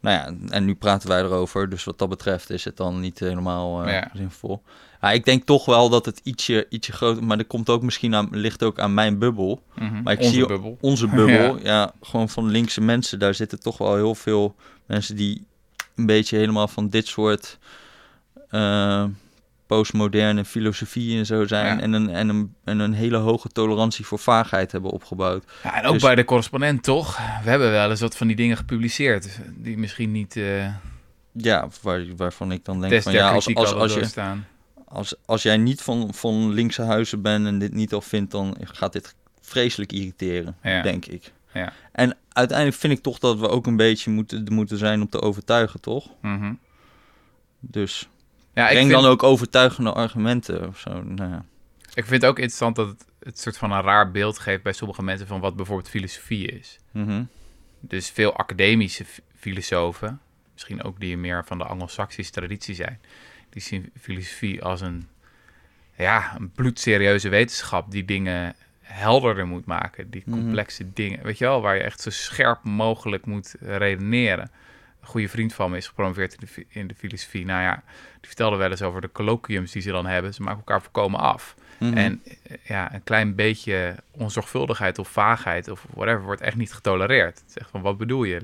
Nou ja, en nu praten wij erover, dus wat dat betreft is het dan niet helemaal eh, Ja. zinvol. Ja, ik denk toch wel dat het ietsje, ietsje groter, maar dat komt ook misschien aan, ligt ook aan mijn bubbel. Mhm. Maar ik Onze zie bubbel. onze bubbel, ja. gewoon van linkse mensen, daar zitten toch wel heel veel mensen die een beetje helemaal van dit soort eh, postmoderne filosofie en zo zijn. Ja. En, een, en, een, en een hele hoge tolerantie voor vaagheid hebben opgebouwd. Ja, en ook Dus- bij de correspondent toch? We hebben wel eens wat van die dingen gepubliceerd die misschien niet eh Ja, waar, waarvan ik dan denk test van ja, als, als, als, je, als, als jij niet van, van linkse huizen bent en dit niet al vindt, dan gaat dit vreselijk irriteren, Ja. denk ik. Ja. En uiteindelijk vind ik toch dat we ook een beetje moeten, moeten zijn om te overtuigen, toch? Mhm. Dus Ja, breng vind, dan ook overtuigende argumenten of zo. Nou ja. ik vind het ook interessant dat het het soort van een raar beeld geeft bij sommige mensen van wat bijvoorbeeld filosofie is. Mhm. Dus veel academische filosofen, misschien ook die meer van de Anglo-Saxische traditie zijn, die zien filosofie als een, ja, een bloedserieuze wetenschap die dingen helderder moet maken, die Mhm. complexe dingen, weet je wel, waar je echt zo scherp mogelijk moet redeneren. Goede vriend van me is gepromoveerd in de, in de filosofie. Nou ja, die vertelde wel eens over de colloquiums die ze dan hebben. Ze maken elkaar voorkomen af. Mhm. En eh, ja, een klein beetje onzorgvuldigheid of vaagheid of whatever wordt echt niet getolereerd. Het is echt van, wat bedoel je?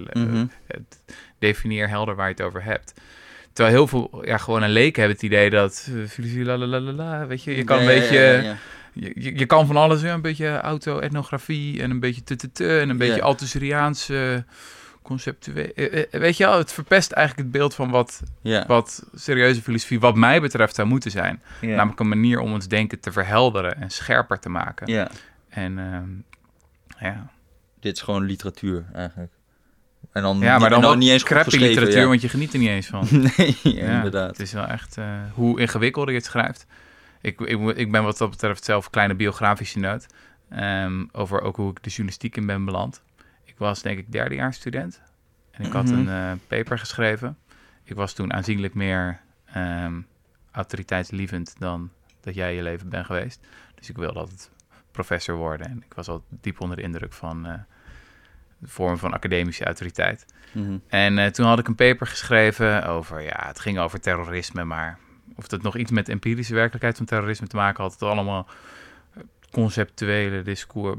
Het- definieer helder waar je het over hebt. Terwijl heel veel, ja, gewoon een leek hebben het idee dat eh, filosofie, la la la la la, weet je, je kan een ja, beetje, ja, ja. Je, je, je kan van alles, ja, een beetje auto-etnografie en een beetje tutute en een beetje Ja. Conceptueel. eh, eh, Weet je wel, het verpest eigenlijk het beeld van wat, wat serieuze filosofie, wat mij betreft, zou moeten zijn. Namelijk een manier om ons denken te verhelderen en scherper te maken. ja, En ehm, ja. dit is gewoon literatuur eigenlijk. En dan, ja, maar dan, ook niet eens crappy literatuur, ja. want je geniet er niet eens van. nee, ja, Ja, inderdaad. Het is wel echt eh, hoe ingewikkelder je het schrijft. Ik, ik, ik ben wat dat betreft zelf een kleine biografische noot. ehm, over ook hoe ik de journalistiek in ben beland. Ik was denk ik derdejaars student. En ik had Mhm. een eh, paper geschreven. Ik was toen aanzienlijk meer ehm, autoriteitslievend dan dat jij je leven bent geweest. Dus ik wilde altijd professor worden. En ik was al diep onder de indruk van eh, de vorm van academische autoriteit. Mhm. En eh, toen had ik een paper geschreven over, ja, het ging over terrorisme, maar of dat nog iets met empirische werkelijkheid van terrorisme te maken had. Het allemaal conceptuele discours.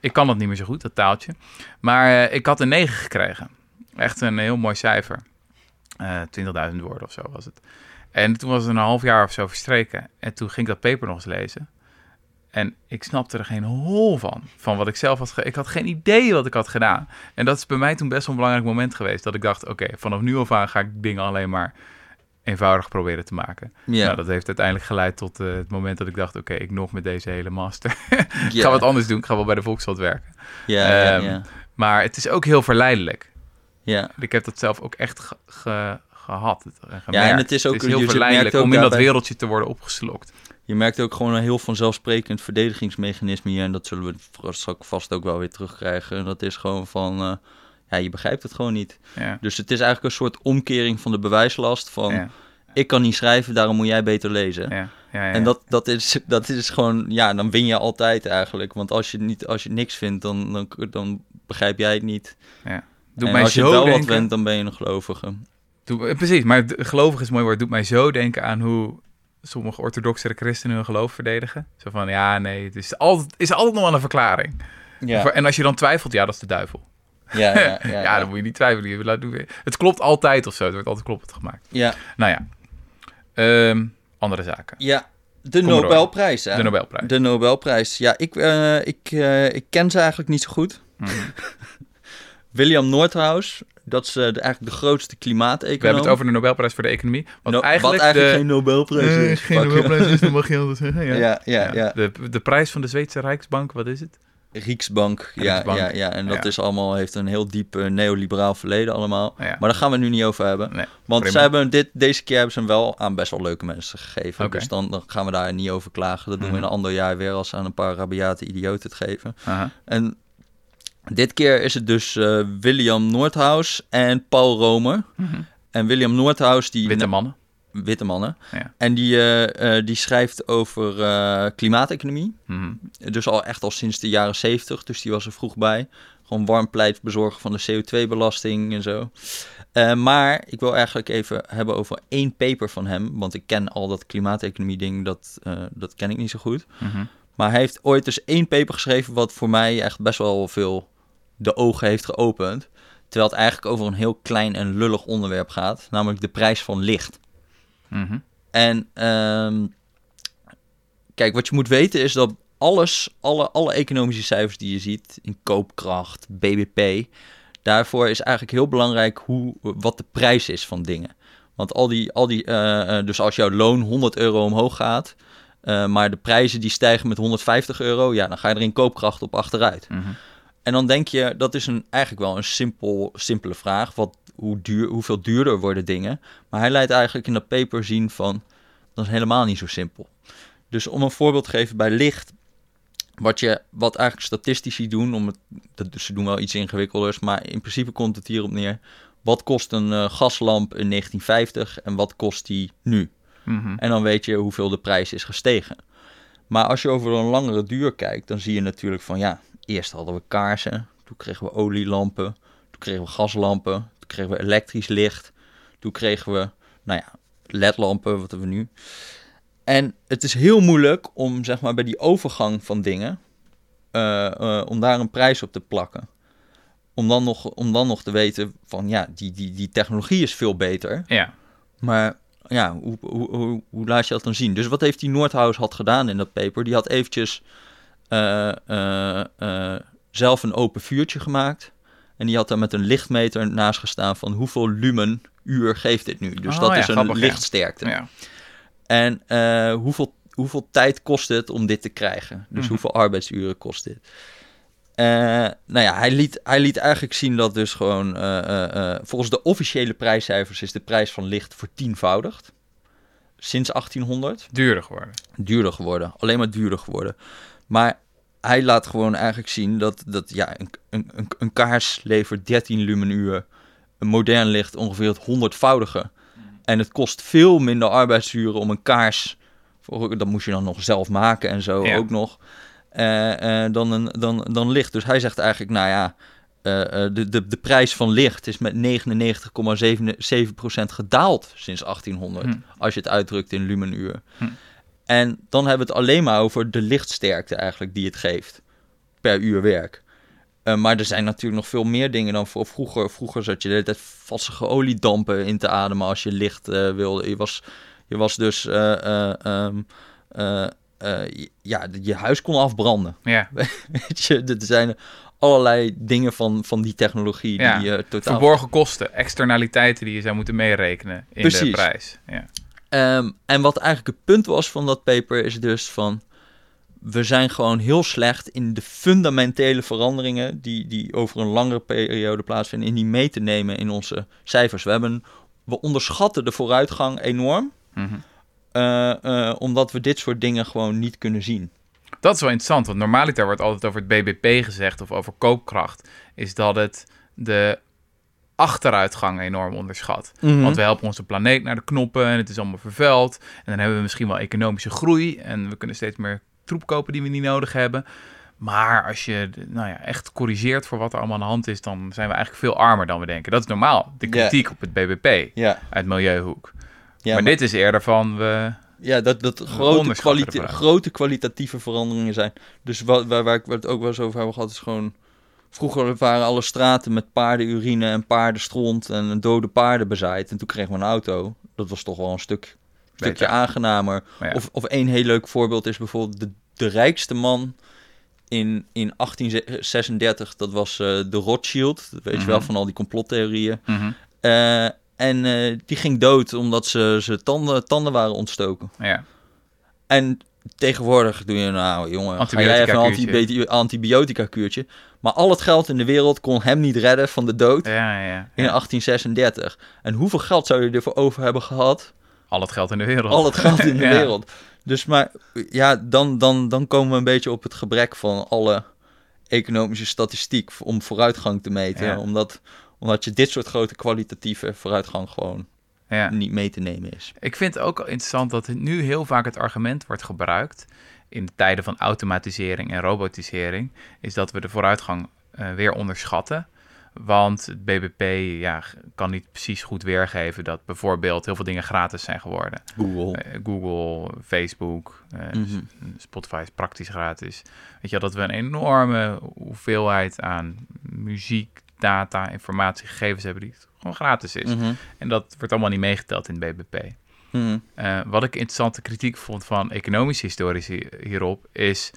Ik kan dat niet meer zo goed, dat taaltje. Maar eh, ik had een 9 gekregen. Echt een heel mooi cijfer. Eh 20.000 woorden of zo was het. En toen was het een half jaar of zo verstreken. En toen ging ik dat paper nog eens lezen. En ik snapte er geen hol van. Van wat ik zelf had Ik had geen idee wat ik had gedaan. En dat is bij mij toen best wel een belangrijk moment geweest. Dat ik dacht, oké, vanaf nu af aan ga ik dingen alleen maar eenvoudig proberen te maken. Ja, Nou, dat heeft uiteindelijk geleid tot eh, het moment dat ik dacht, oké, ik nog met deze hele master. ik ja, ga wat anders doen. Ik ga wel bij de Volkswacht werken. Ja, ja, Ehm, ja. Maar het is ook heel verleidelijk. ja. Ik heb dat zelf ook echt ge- ge- gehad. Ja, en het is ook- heel je verleidelijk ook om in dat wereldje te worden opgeslokt. Je merkt ook gewoon een heel vanzelfsprekend verdedigingsmechanisme hier. En dat zullen we straks vast ook wel weer terugkrijgen. En dat is gewoon van, eh, ja, je begrijpt het gewoon niet. Ja. Dus het is eigenlijk een soort omkering van de bewijslast van, Ja, ik kan niet schrijven, daarom moet jij beter lezen. ja, ja, ja, En dat, dat, is, dat is gewoon, ja, dan win je altijd eigenlijk. Want als je, niet, als je niks vindt, dan, dan, dan begrijp jij het niet. doet en mij als je zo wel denken. wat bent, dan ben je een gelovige. Doe- eh, precies, maar gelovig is mooi woord. Doet mij zo denken aan hoe sommige orthodoxe christenen hun geloof verdedigen. Zo van, ja, nee, het is altijd, is altijd nog wel een verklaring. Ja, En als je dan twijfelt, ja, dat is de duivel. Ja, ja. ja, Ja, ja. dan moet je niet twijfelen. Laat doen. Het klopt altijd of zo. Het wordt altijd kloppend gemaakt. ja, Nou ja, Ehm, andere zaken. ja. De Kom. Nobelprijs, hè? De Nobelprijs. De Nobelprijs. Ja, ik, eh, ik, eh, ik ken ze eigenlijk niet zo goed. Mhm. William Nordhaus, dat is eh, de, eigenlijk de grootste klimaateconoom. We hebben het over de Nobelprijs voor de economie. Want No- eigenlijk, wat eigenlijk de... geen Nobelprijs Eh, is. geen. Nobelprijs is, dan mag je anders zeggen. Ja. Ja, ja, ja. De, de prijs van de Zweedse Rijksbank, wat is het? Rijksbank, ja, ja, ja. En dat Ja. is allemaal, heeft een heel diep eh, neoliberaal verleden allemaal. Ja. Maar daar gaan we nu niet over hebben. Nee, Want ze hebben dit, deze keer hebben ze hem wel aan best wel leuke mensen gegeven. Dus dan, dan gaan we daar niet over klagen. Dat doen we in Mhm. een ander jaar weer als ze aan een paar rabiate idioten het geven. En dit keer is het dus eh, William Nordhaus en Paul Romer. Mhm. En William Nordhaus, die... Witte mannen. Witte mannen. Ja. En die, eh, eh, die schrijft over eh, klimaateconomie. Mhm. Dus al echt al sinds de jaren 70, dus die was er vroeg bij. Gewoon warm pleitbezorger van de CO2-belasting en zo. Maar ik wil eigenlijk even hebben over één paper van hem. Want ik ken al dat klimaateconomie-ding, dat, dat ken ik niet zo goed. Mhm. Maar hij heeft ooit dus één paper geschreven... wat voor mij echt best wel veel de ogen heeft geopend. Terwijl het eigenlijk over een heel klein en lullig onderwerp gaat. Namelijk de prijs van licht. Mhm. En ehm, kijk, wat je moet weten is dat alles, alle, alle economische cijfers die je ziet, in koopkracht, BBP, daarvoor is eigenlijk heel belangrijk hoe, wat de prijs is van dingen. Want al die, al die eh, eh, dus als jouw loon 100 euro omhoog gaat, eh, maar de prijzen die stijgen met 150 euro, ja, dan ga je er in koopkracht op achteruit. Mhm. En dan denk je, dat is een, eigenlijk wel een simpel, simpele vraag. Wat, hoe duur, hoeveel duurder worden dingen? Maar hij laat eigenlijk in dat paper zien van, dat is helemaal niet zo simpel. Dus om een voorbeeld te geven bij licht, wat, je, wat eigenlijk statistici doen, om het, dat, dus ze doen wel iets ingewikkelders, maar in principe komt het hierop neer. Wat kost een eh, gaslamp in 1950 en wat kost die nu? Mhm. En dan weet je hoeveel de prijs is gestegen. Maar als je over een langere duur kijkt, dan zie je natuurlijk van ja, eerst hadden we kaarsen, toen kregen we olielampen, toen kregen we gaslampen, kregen we elektrisch licht, toen kregen we, nou ja, ledlampen, wat hebben we nu. En het is heel moeilijk om zeg maar bij die overgang van dingen, eh, eh, om daar een prijs op te plakken. Om dan nog, om dan nog te weten van ja, die, die, die technologie is veel beter. Ja. Maar ja, hoe, hoe, hoe, hoe laat je dat dan zien? Dus wat heeft die Noordhaus had gedaan in dat paper? Die had eventjes eh, zelf een open vuurtje gemaakt. En die had daar met een lichtmeter naast gestaan van hoeveel lumen uur geeft dit nu. Dus Oh, dat ja, is een grappig, lichtsterkte. ja. En eh, hoeveel, hoeveel tijd kost het om dit te krijgen? Dus Mhm. hoeveel arbeidsuren kost dit? Eh, nou ja, hij liet, hij liet eigenlijk zien dat dus gewoon... eh, volgens de officiële prijscijfers is de prijs van licht vertienvoudigd. Sinds 1800 Duurder geworden. duurder geworden. Alleen maar duurder geworden. Maar hij laat gewoon eigenlijk zien dat, dat ja, een, een, een, kaars levert 13 lumenuur. Een modern licht ongeveer het honderdvoudige. En het kost veel minder arbeidsuren om een kaars... Dat moest je dan nog zelf maken en zo Ja. ook nog. eh, eh, dan, een, dan, dan licht. Dus hij zegt eigenlijk, nou ja... eh, de, de, de prijs van licht is met 99,7% gedaald sinds 1800. Hm. Als je het uitdrukt in lumenuur. Hm. En dan hebben we het alleen maar over de lichtsterkte eigenlijk die het geeft per uur werk. Eh, maar er zijn natuurlijk nog veel meer dingen dan voor vroeger. Vroeger zat je de hele tijd vassige oliedampen in te ademen als je licht eh, wilde. Je was, je was dus... eh, eh, ehm, eh, eh, ja, je huis kon afbranden. Ja. Weet je, er zijn allerlei dingen van, van die technologie Ja, die je totaal... Verborgen kosten, externaliteiten die je zou moeten meerekenen in de prijs. Ja. Ehm, en wat eigenlijk het punt was van dat paper is dus van... We zijn gewoon heel slecht in de fundamentele veranderingen... die, die over een langere periode plaatsvinden... in die mee te nemen in onze cijfers. We, hebben, we onderschatten de vooruitgang enorm... Mhm. eh, eh, omdat we dit soort dingen gewoon niet kunnen zien. Dat is wel interessant, want normaliter wordt altijd over het BBP gezegd of over koopkracht. Is dat het de achteruitgang enorm onderschat. Mhm. Want we helpen onze planeet naar de knoppen en het is allemaal vervuild. En dan hebben we misschien wel economische groei en we kunnen steeds meer troep kopen die we niet nodig hebben. Maar als je nou ja, echt corrigeert voor wat er allemaal aan de hand is, dan zijn we eigenlijk veel armer dan we denken. Dat is normaal, de kritiek op het BBP Ja, uit milieuhoek. ja maar, dit is eerder van, we, Ja, dat, dat grote, kwalite- grote kwalitatieve veranderingen zijn. Dus wat, waar, waar ik het ook wel eens over hebben gehad, is gewoon... Vroeger waren alle straten met paardenurine en paardenstront en dode paarden bezaaid. En toen kregen we een auto. Dat was toch wel een stuk, stukje Beter. aangenamer. Ja. Of, of één heel leuk voorbeeld is bijvoorbeeld de, de rijkste man in, in 1836. Dat was eh, de Rothschild. Dat weet je wel Mhm. van al die complottheorieën. Mhm. Eh, en eh, die ging dood omdat ze, ze tanden, tanden waren ontstoken. ja. En tegenwoordig doe je nou, jongen, ga jij even een Antibiotica-kuurtje. antibi- antibiotica-kuurtje. Maar al het geld in de wereld kon hem niet redden van de dood Ja, ja, in ja. 1836. En hoeveel geld zou je ervoor over hebben gehad? Al het geld in de wereld. Al het geld in de wereld. Dus maar, ja, dan, dan, dan komen we een beetje op het gebrek van alle economische statistiek om vooruitgang te meten. Omdat, omdat je dit soort grote kwalitatieve vooruitgang gewoon Ja. niet mee te nemen is. Ik vind het ook interessant dat het nu heel vaak het argument wordt gebruikt in de tijden van automatisering en robotisering, is dat we de vooruitgang eh, weer onderschatten. Want het BBP ja, kan niet precies goed weergeven dat bijvoorbeeld heel veel dingen gratis zijn geworden. Google. Eh, Google, Facebook, eh, Mhm. Spotify is praktisch gratis. Weet je dat we een enorme hoeveelheid aan muziek, data, informatie, gegevens hebben die gewoon gratis is. Mhm. En dat wordt allemaal niet meegeteld in het BBP. Mhm. Eh, wat ik interessante kritiek vond van economische historici hierop is...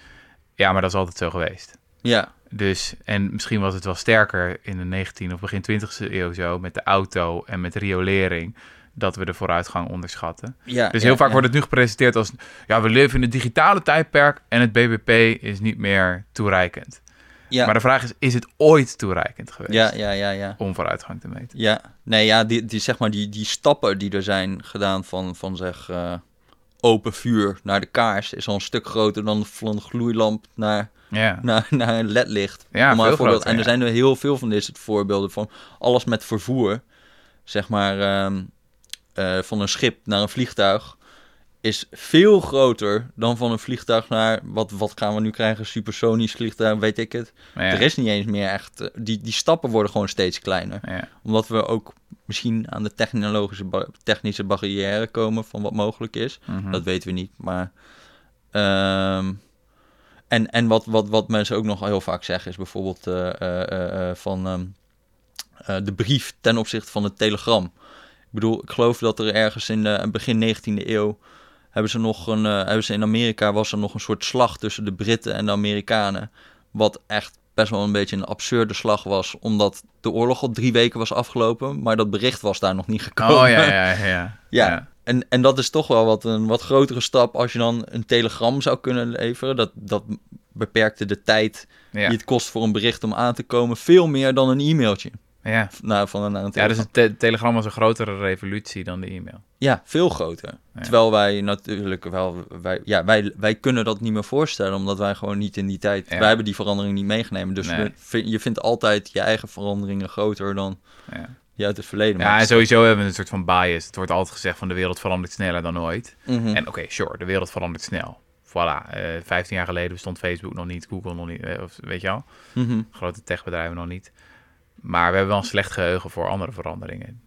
Ja, maar dat is altijd zo geweest. Ja, Dus, en misschien was het wel sterker in de 19e of begin 20e eeuw zo... met de auto en met riolering... dat we de vooruitgang onderschatten. ja. Dus ja, heel vaak ja. wordt het nu gepresenteerd als... ja, we leven in het digitale tijdperk... en het BBP is niet meer toereikend. Ja, Maar de vraag is, is het ooit toereikend geweest... ja, ja, ja, ja. om vooruitgang te meten? Ja, nee, ja, die, die, zeg maar, die, die stappen die er zijn gedaan van, van zeg, eh, open vuur naar de kaars is al een stuk groter dan van een gloeilamp naar, Ja, naar, naar een ledlicht. Ja, maar voorbeeld. groter, En er zijn er heel veel van dit soort voorbeelden van alles met vervoer, zeg maar, ehm, eh, van een schip naar een vliegtuig is veel groter dan van een vliegtuig naar, wat, wat gaan we nu krijgen, supersonisch vliegtuig, weet ik het. ja, Er is niet eens meer echt, eh, die, die stappen worden gewoon steeds kleiner ja. omdat we ook misschien aan de technologische technische barrière komen van wat mogelijk is. Mhm. Dat weten we niet, maar... ehm, en en wat, wat, wat mensen ook nog heel vaak zeggen is bijvoorbeeld eh, eh, van ehm, eh, de brief ten opzichte van het telegram. Ik bedoel, ik geloof dat er ergens in de begin 19e eeuw hebben ze nog een, eh, hebben ze in Amerika was er nog een soort slag tussen de Britten en de Amerikanen. Wat echt best wel een beetje een absurde slag was, omdat de oorlog al drie weken was afgelopen, maar dat bericht was daar nog niet gekomen. Oh ja, ja, ja. Ja. En, en dat is toch wel wat een wat grotere stap als je dan een telegram zou kunnen leveren. Dat, dat beperkte de tijd Ja. die het kost voor een bericht om aan te komen veel meer dan een e-mailtje. Ja. Nou, van, naar een Ja, telegram. dus het te- telegram was een grotere revolutie dan de e-mail. Ja, veel groter. Ja. Terwijl wij natuurlijk wel, wij, ja, wij, wij kunnen dat niet meer voorstellen, omdat wij gewoon niet in die tijd, Ja. wij hebben die verandering niet meegenomen. Dus Nee. we vind- je vindt altijd je eigen veranderingen groter dan Ja, die uit het verleden. ja en sowieso hebben we een soort van bias. Het wordt altijd gezegd van de wereld verandert sneller dan ooit. Mhm. En oké, sure, de wereld verandert snel. Voilà, eh 15 jaar geleden bestond Facebook nog niet, Google nog niet, eh, of, weet je wel, Mhm. grote techbedrijven nog niet. Maar we hebben wel een slecht geheugen voor andere veranderingen.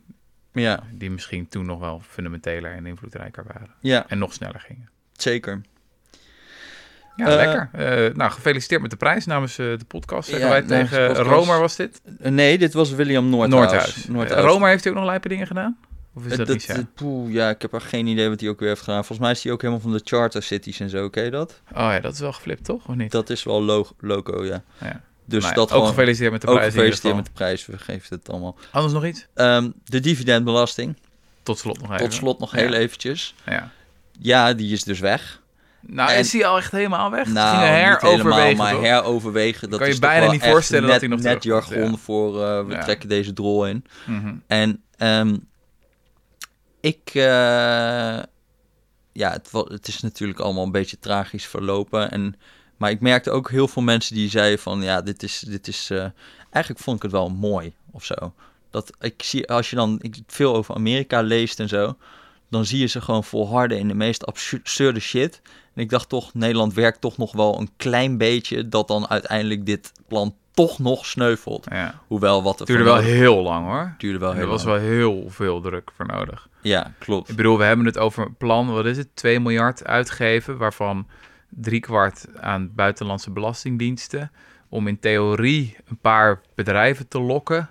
Ja, Die misschien toen nog wel fundamenteler en invloedrijker waren. ja En nog sneller gingen. zeker. Ja, Eh, lekker. Eh, nou, gefeliciteerd met de prijs namens eh, de podcast. Zeggen Ja, wij tegen. Romer was dit? Nee, dit was William Noordhuis. Noordhuis. Romer heeft hij ook nog lijpe dingen gedaan? Of is dat, niet zo? poeh, ja, ik heb er geen idee wat hij ook weer heeft gedaan. Volgens mij is hij ook helemaal van de charter cities en zo, ken je dat? Oh ja, dat is wel geflipt, toch? Of niet? Dat is wel lo loco, ja. Ja. Dus Nou ja, dat ook gewoon... gefeliciteerd met de ook prijs. ieder gefeliciteerd met de prijs, we geven het allemaal. Anders nog iets? Ehm, de dividendbelasting, Tot slot nog even. tot slot nog Ja. heel eventjes. Ja. Ja, die is dus weg. Nou, En- is hij al echt helemaal weg? Nou, niet helemaal, maar toch? heroverwegen. Dat Kan je is toch bijna niet voorstellen dat hij nog net jargon ja. voor eh, we Ja. trekken deze drol in. Mhm. En ehm, ik, eh, ja, het, het is natuurlijk allemaal een beetje tragisch verlopen. En, maar ik merkte ook heel veel mensen die zeiden van, ja, dit is, dit is, eh, eigenlijk vond ik het wel mooi of zo. Dat ik zie, als je dan ik, veel over Amerika leest en zo, dan zie je ze gewoon volharden in de meest absurde shit. En ik dacht toch, Nederland werkt toch nog wel een klein beetje dat dan uiteindelijk dit plan toch nog sneuvelt. Ja. Hoewel wat er Het duurde wel nodig- heel lang, hoor. duurde wel heel er was lang. wel heel veel druk voor nodig. Ja, klopt. Ik bedoel, we hebben het over een plan, wat is het? 2 miljard uitgeven, waarvan driekwart aan buitenlandse belastingdiensten. Om in theorie een paar bedrijven te lokken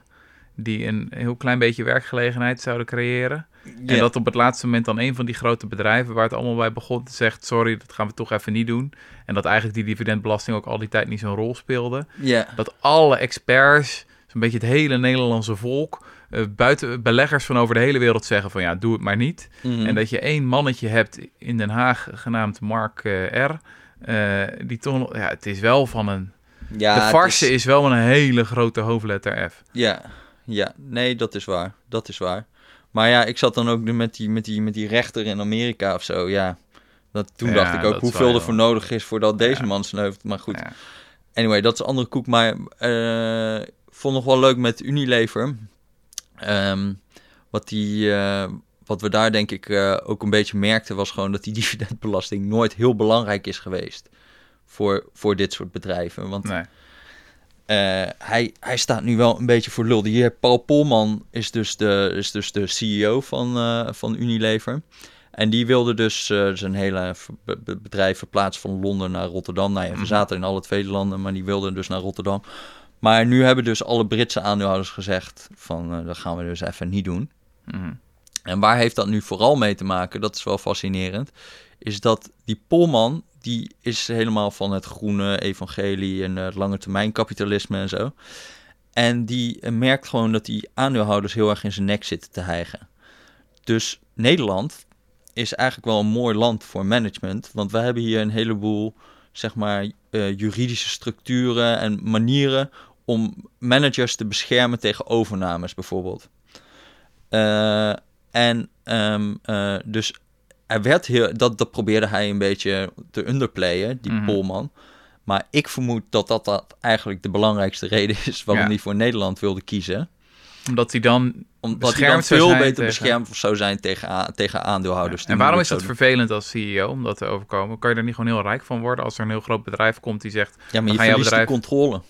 die een heel klein beetje werkgelegenheid zouden creëren. En dat op het laatste moment dan een van die grote bedrijven waar het allemaal bij begon, zegt: Sorry, dat gaan we toch even niet doen. En dat eigenlijk die dividendbelasting ook al die tijd niet zo'n rol speelde. Ja, Dat alle experts, zo'n beetje het hele Nederlandse volk, eh, buiten beleggers van over de hele wereld zeggen: van ja, doe het maar niet. mhm. En dat je één mannetje hebt in Den Haag, genaamd Mark eh, R. eh, die toch ja, het is wel van een. ja, de farse is- is... wel een hele grote hoofdletter F. Ja, ja, nee, dat is waar. Dat is waar. Maar ja, ik zat dan ook met die, met die, met die rechter in Amerika of zo. Ja, dat, toen Ja, dacht ik ook hoeveel er voor nodig is voordat deze Ja. man sneuvelt. Maar goed, anyway, dat is een andere koek. Maar vond nog wel leuk met Unilever. Ehm, wat, die, eh, wat we daar denk ik eh, ook een beetje merkten was gewoon dat die dividendbelasting nooit heel belangrijk is geweest. Voor, voor dit soort bedrijven. Want Nee. eh, hij, hij staat nu wel een beetje voor lul. Die Paul Polman is dus de, is dus de CEO van, van Unilever. En die wilde dus zijn hele be- be- bedrijf verplaatsen van Londen naar Rotterdam. Nou ja, we Mhm. zaten in alle twee landen, maar die wilde dus naar Rotterdam. Maar nu hebben dus alle Britse aandeelhouders gezegd van eh, dat gaan we dus even niet doen. Mhm. En waar heeft dat nu vooral mee te maken? Dat is wel fascinerend. Is dat die Polman, die is helemaal van het groene evangelie en het lange termijn kapitalisme en zo. En die eh, merkt gewoon dat die aandeelhouders heel erg in zijn nek zitten te hijgen. Dus Nederland is eigenlijk wel een mooi land voor management. Want we hebben hier een heleboel, zeg maar, eh, juridische structuren en manieren om managers te beschermen tegen overnames bijvoorbeeld. Eh, en ehm, eh, dus hij werd heel, dat, dat probeerde hij een beetje te underplayen, die Mhm. Polman. Maar ik vermoed dat, dat dat eigenlijk de belangrijkste reden is waarom Ja. hij voor Nederland wilde kiezen. Omdat hij dan. Omdat hij dan veel beter tegen- beschermd zou zijn tegen, tegen aandeelhouders. en waarom is dat vervelend als CEO om dat te overkomen? Kan je er niet gewoon heel rijk van worden als er een heel groot bedrijf komt die zegt: Ja, maar je verliest de bedrijf- controle.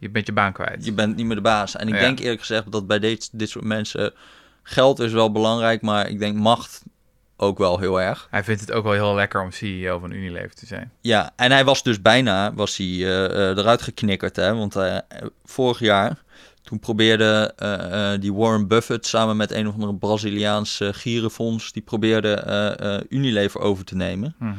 Je bent je baan kwijt? Je bent niet meer de baas. En ik Ja. denk eerlijk gezegd dat bij dit, dit soort mensen... Geld is wel belangrijk, maar ik denk macht ook wel heel erg. Hij vindt het ook wel heel lekker om CEO van Unilever te zijn. Ja, en hij was dus bijna was hij, eh, eruit geknikkerd. Hè? Want eh, vorig jaar, toen probeerde die Warren Buffett samen met een of andere Braziliaans eh, gierenfonds... die probeerde Unilever over te nemen. Mhm.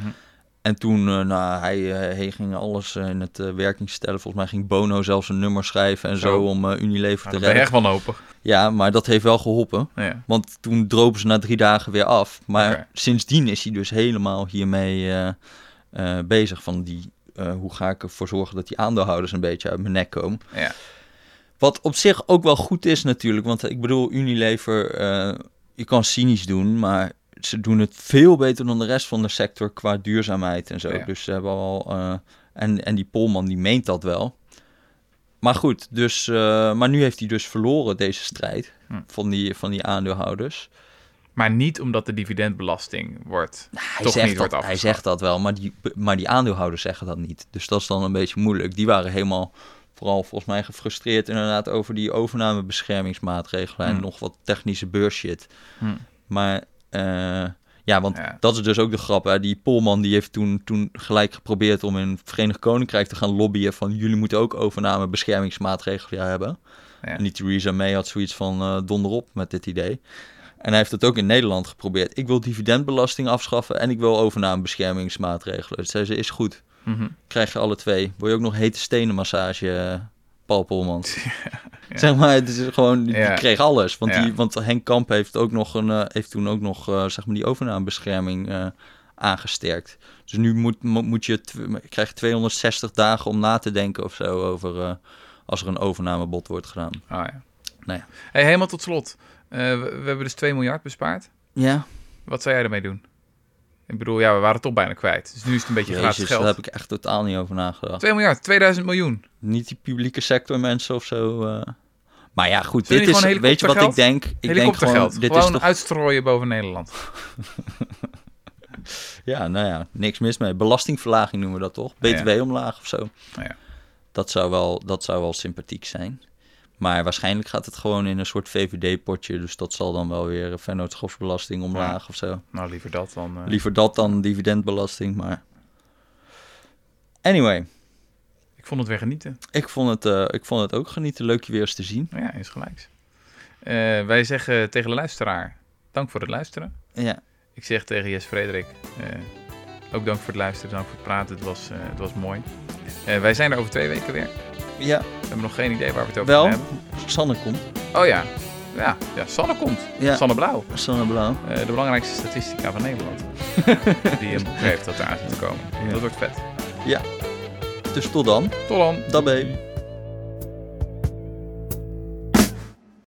En toen, eh, nou, hij, eh, hij ging alles eh, in het werking stellen. Volgens mij ging Bono zelfs een nummer schrijven en zo, om Unilever Nou, te redden. echt wanhopig. Ja, maar dat heeft wel geholpen. Ja. Want toen dropen ze na drie dagen weer af. Maar sindsdien is hij dus helemaal hiermee bezig. Van die, hoe ga ik ervoor zorgen dat die aandeelhouders een beetje uit mijn nek komen. Ja. Wat op zich ook wel goed is natuurlijk. Want ik bedoel, Unilever, je kan cynisch doen, maar ze doen het veel beter dan de rest van de sector qua duurzaamheid en zo. Ja. Dus ze hebben al. eh, en, en die Polman die meent dat wel. Maar goed, dus, eh, maar nu heeft hij dus verloren deze strijd Hm. van, die, van die aandeelhouders. Maar niet omdat de dividendbelasting wordt. Hij, Toch zegt niet wordt dat, hij afgeschaft. zegt dat wel, maar die, maar die aandeelhouders zeggen dat niet. Dus dat is dan een beetje moeilijk. Die waren helemaal vooral volgens mij gefrustreerd inderdaad over die overnamebeschermingsmaatregelen en Hmm. nog wat technische beurshit. Hm. Maar eh, ja, want Ja. dat is dus ook de grap. Hè? Die Polman die heeft toen, toen gelijk geprobeerd om in het Verenigd Koninkrijk te gaan lobbyen van jullie moeten ook overnamebeschermingsmaatregelen hebben. Ja. En die Theresa May had zoiets van eh donder op met dit idee. En hij heeft het ook in Nederland geprobeerd. Ik wil dividendbelasting afschaffen en ik wil overnamebeschermingsmaatregelen. Dus zei ze, is goed. Mhm. Krijg je alle twee. Word je ook nog hete stenen massage, eh, Paul Polmans. Zeg maar, het is gewoon, die, Ja. kreeg alles. Want, Ja. die, want Henk Kamp heeft, ook nog een, eh, heeft toen ook nog eh, zeg maar die overnamebescherming eh, aangesterkt. Dus nu moet, mo- moet je, krijg je 260 dagen om na te denken of zo over als er een overnamebod wordt gedaan. Oh, ja. Nou ja. Hey, helemaal tot slot. We, we hebben dus 2 miljard bespaard. Ja, Wat zou jij ermee doen? Ik bedoel, ja, we waren het toch bijna kwijt. Dus nu is het een beetje gratis Jezus, geld. daar heb ik echt totaal niet over nagedacht. 2 miljard, 2000 miljoen. Niet die publieke sector mensen of zo. eh. Maar ja, goed, dit is, weet je wat ik denk? Ik denk gewoon, dit Gewoon is toch uitstrooien boven Nederland. Ja, nou ja, niks mis mee. Belastingverlaging noemen we dat toch? BTW-omlaag of zo. Nou ja. Dat, zou wel, dat zou wel sympathiek zijn. Maar waarschijnlijk gaat het gewoon in een soort VVD-potje. Dus dat zal dan wel weer vennootschapsbelasting omlaag of zo. Nou, liever dat dan... eh, Liever dat dan dividendbelasting, maar... Anyway, Ik vond het weer genieten. ik vond het, eh, ik vond het ook genieten. Leuk je weer eens te zien. Nou ja, is gelijks. Eh, wij zeggen tegen de luisteraar, dank voor het luisteren. Ja, Ik zeg tegen Jes Frederik, eh, ook dank voor het luisteren, dank voor het praten. Het was, eh, het was mooi. Eh, wij zijn er over twee weken weer. Ja We hebben nog geen idee waar we het over wel. hebben. Sanne komt. Oh ja. Ja, ja Sanne komt. Ja. Sanne Blauw. Sanne Blauw. Eh, de belangrijkste statistica van Nederland. Die een boek heeft dat eraan zit te komen. Ja. Dat wordt vet. Dus tot dan. Tot dan. Dabei.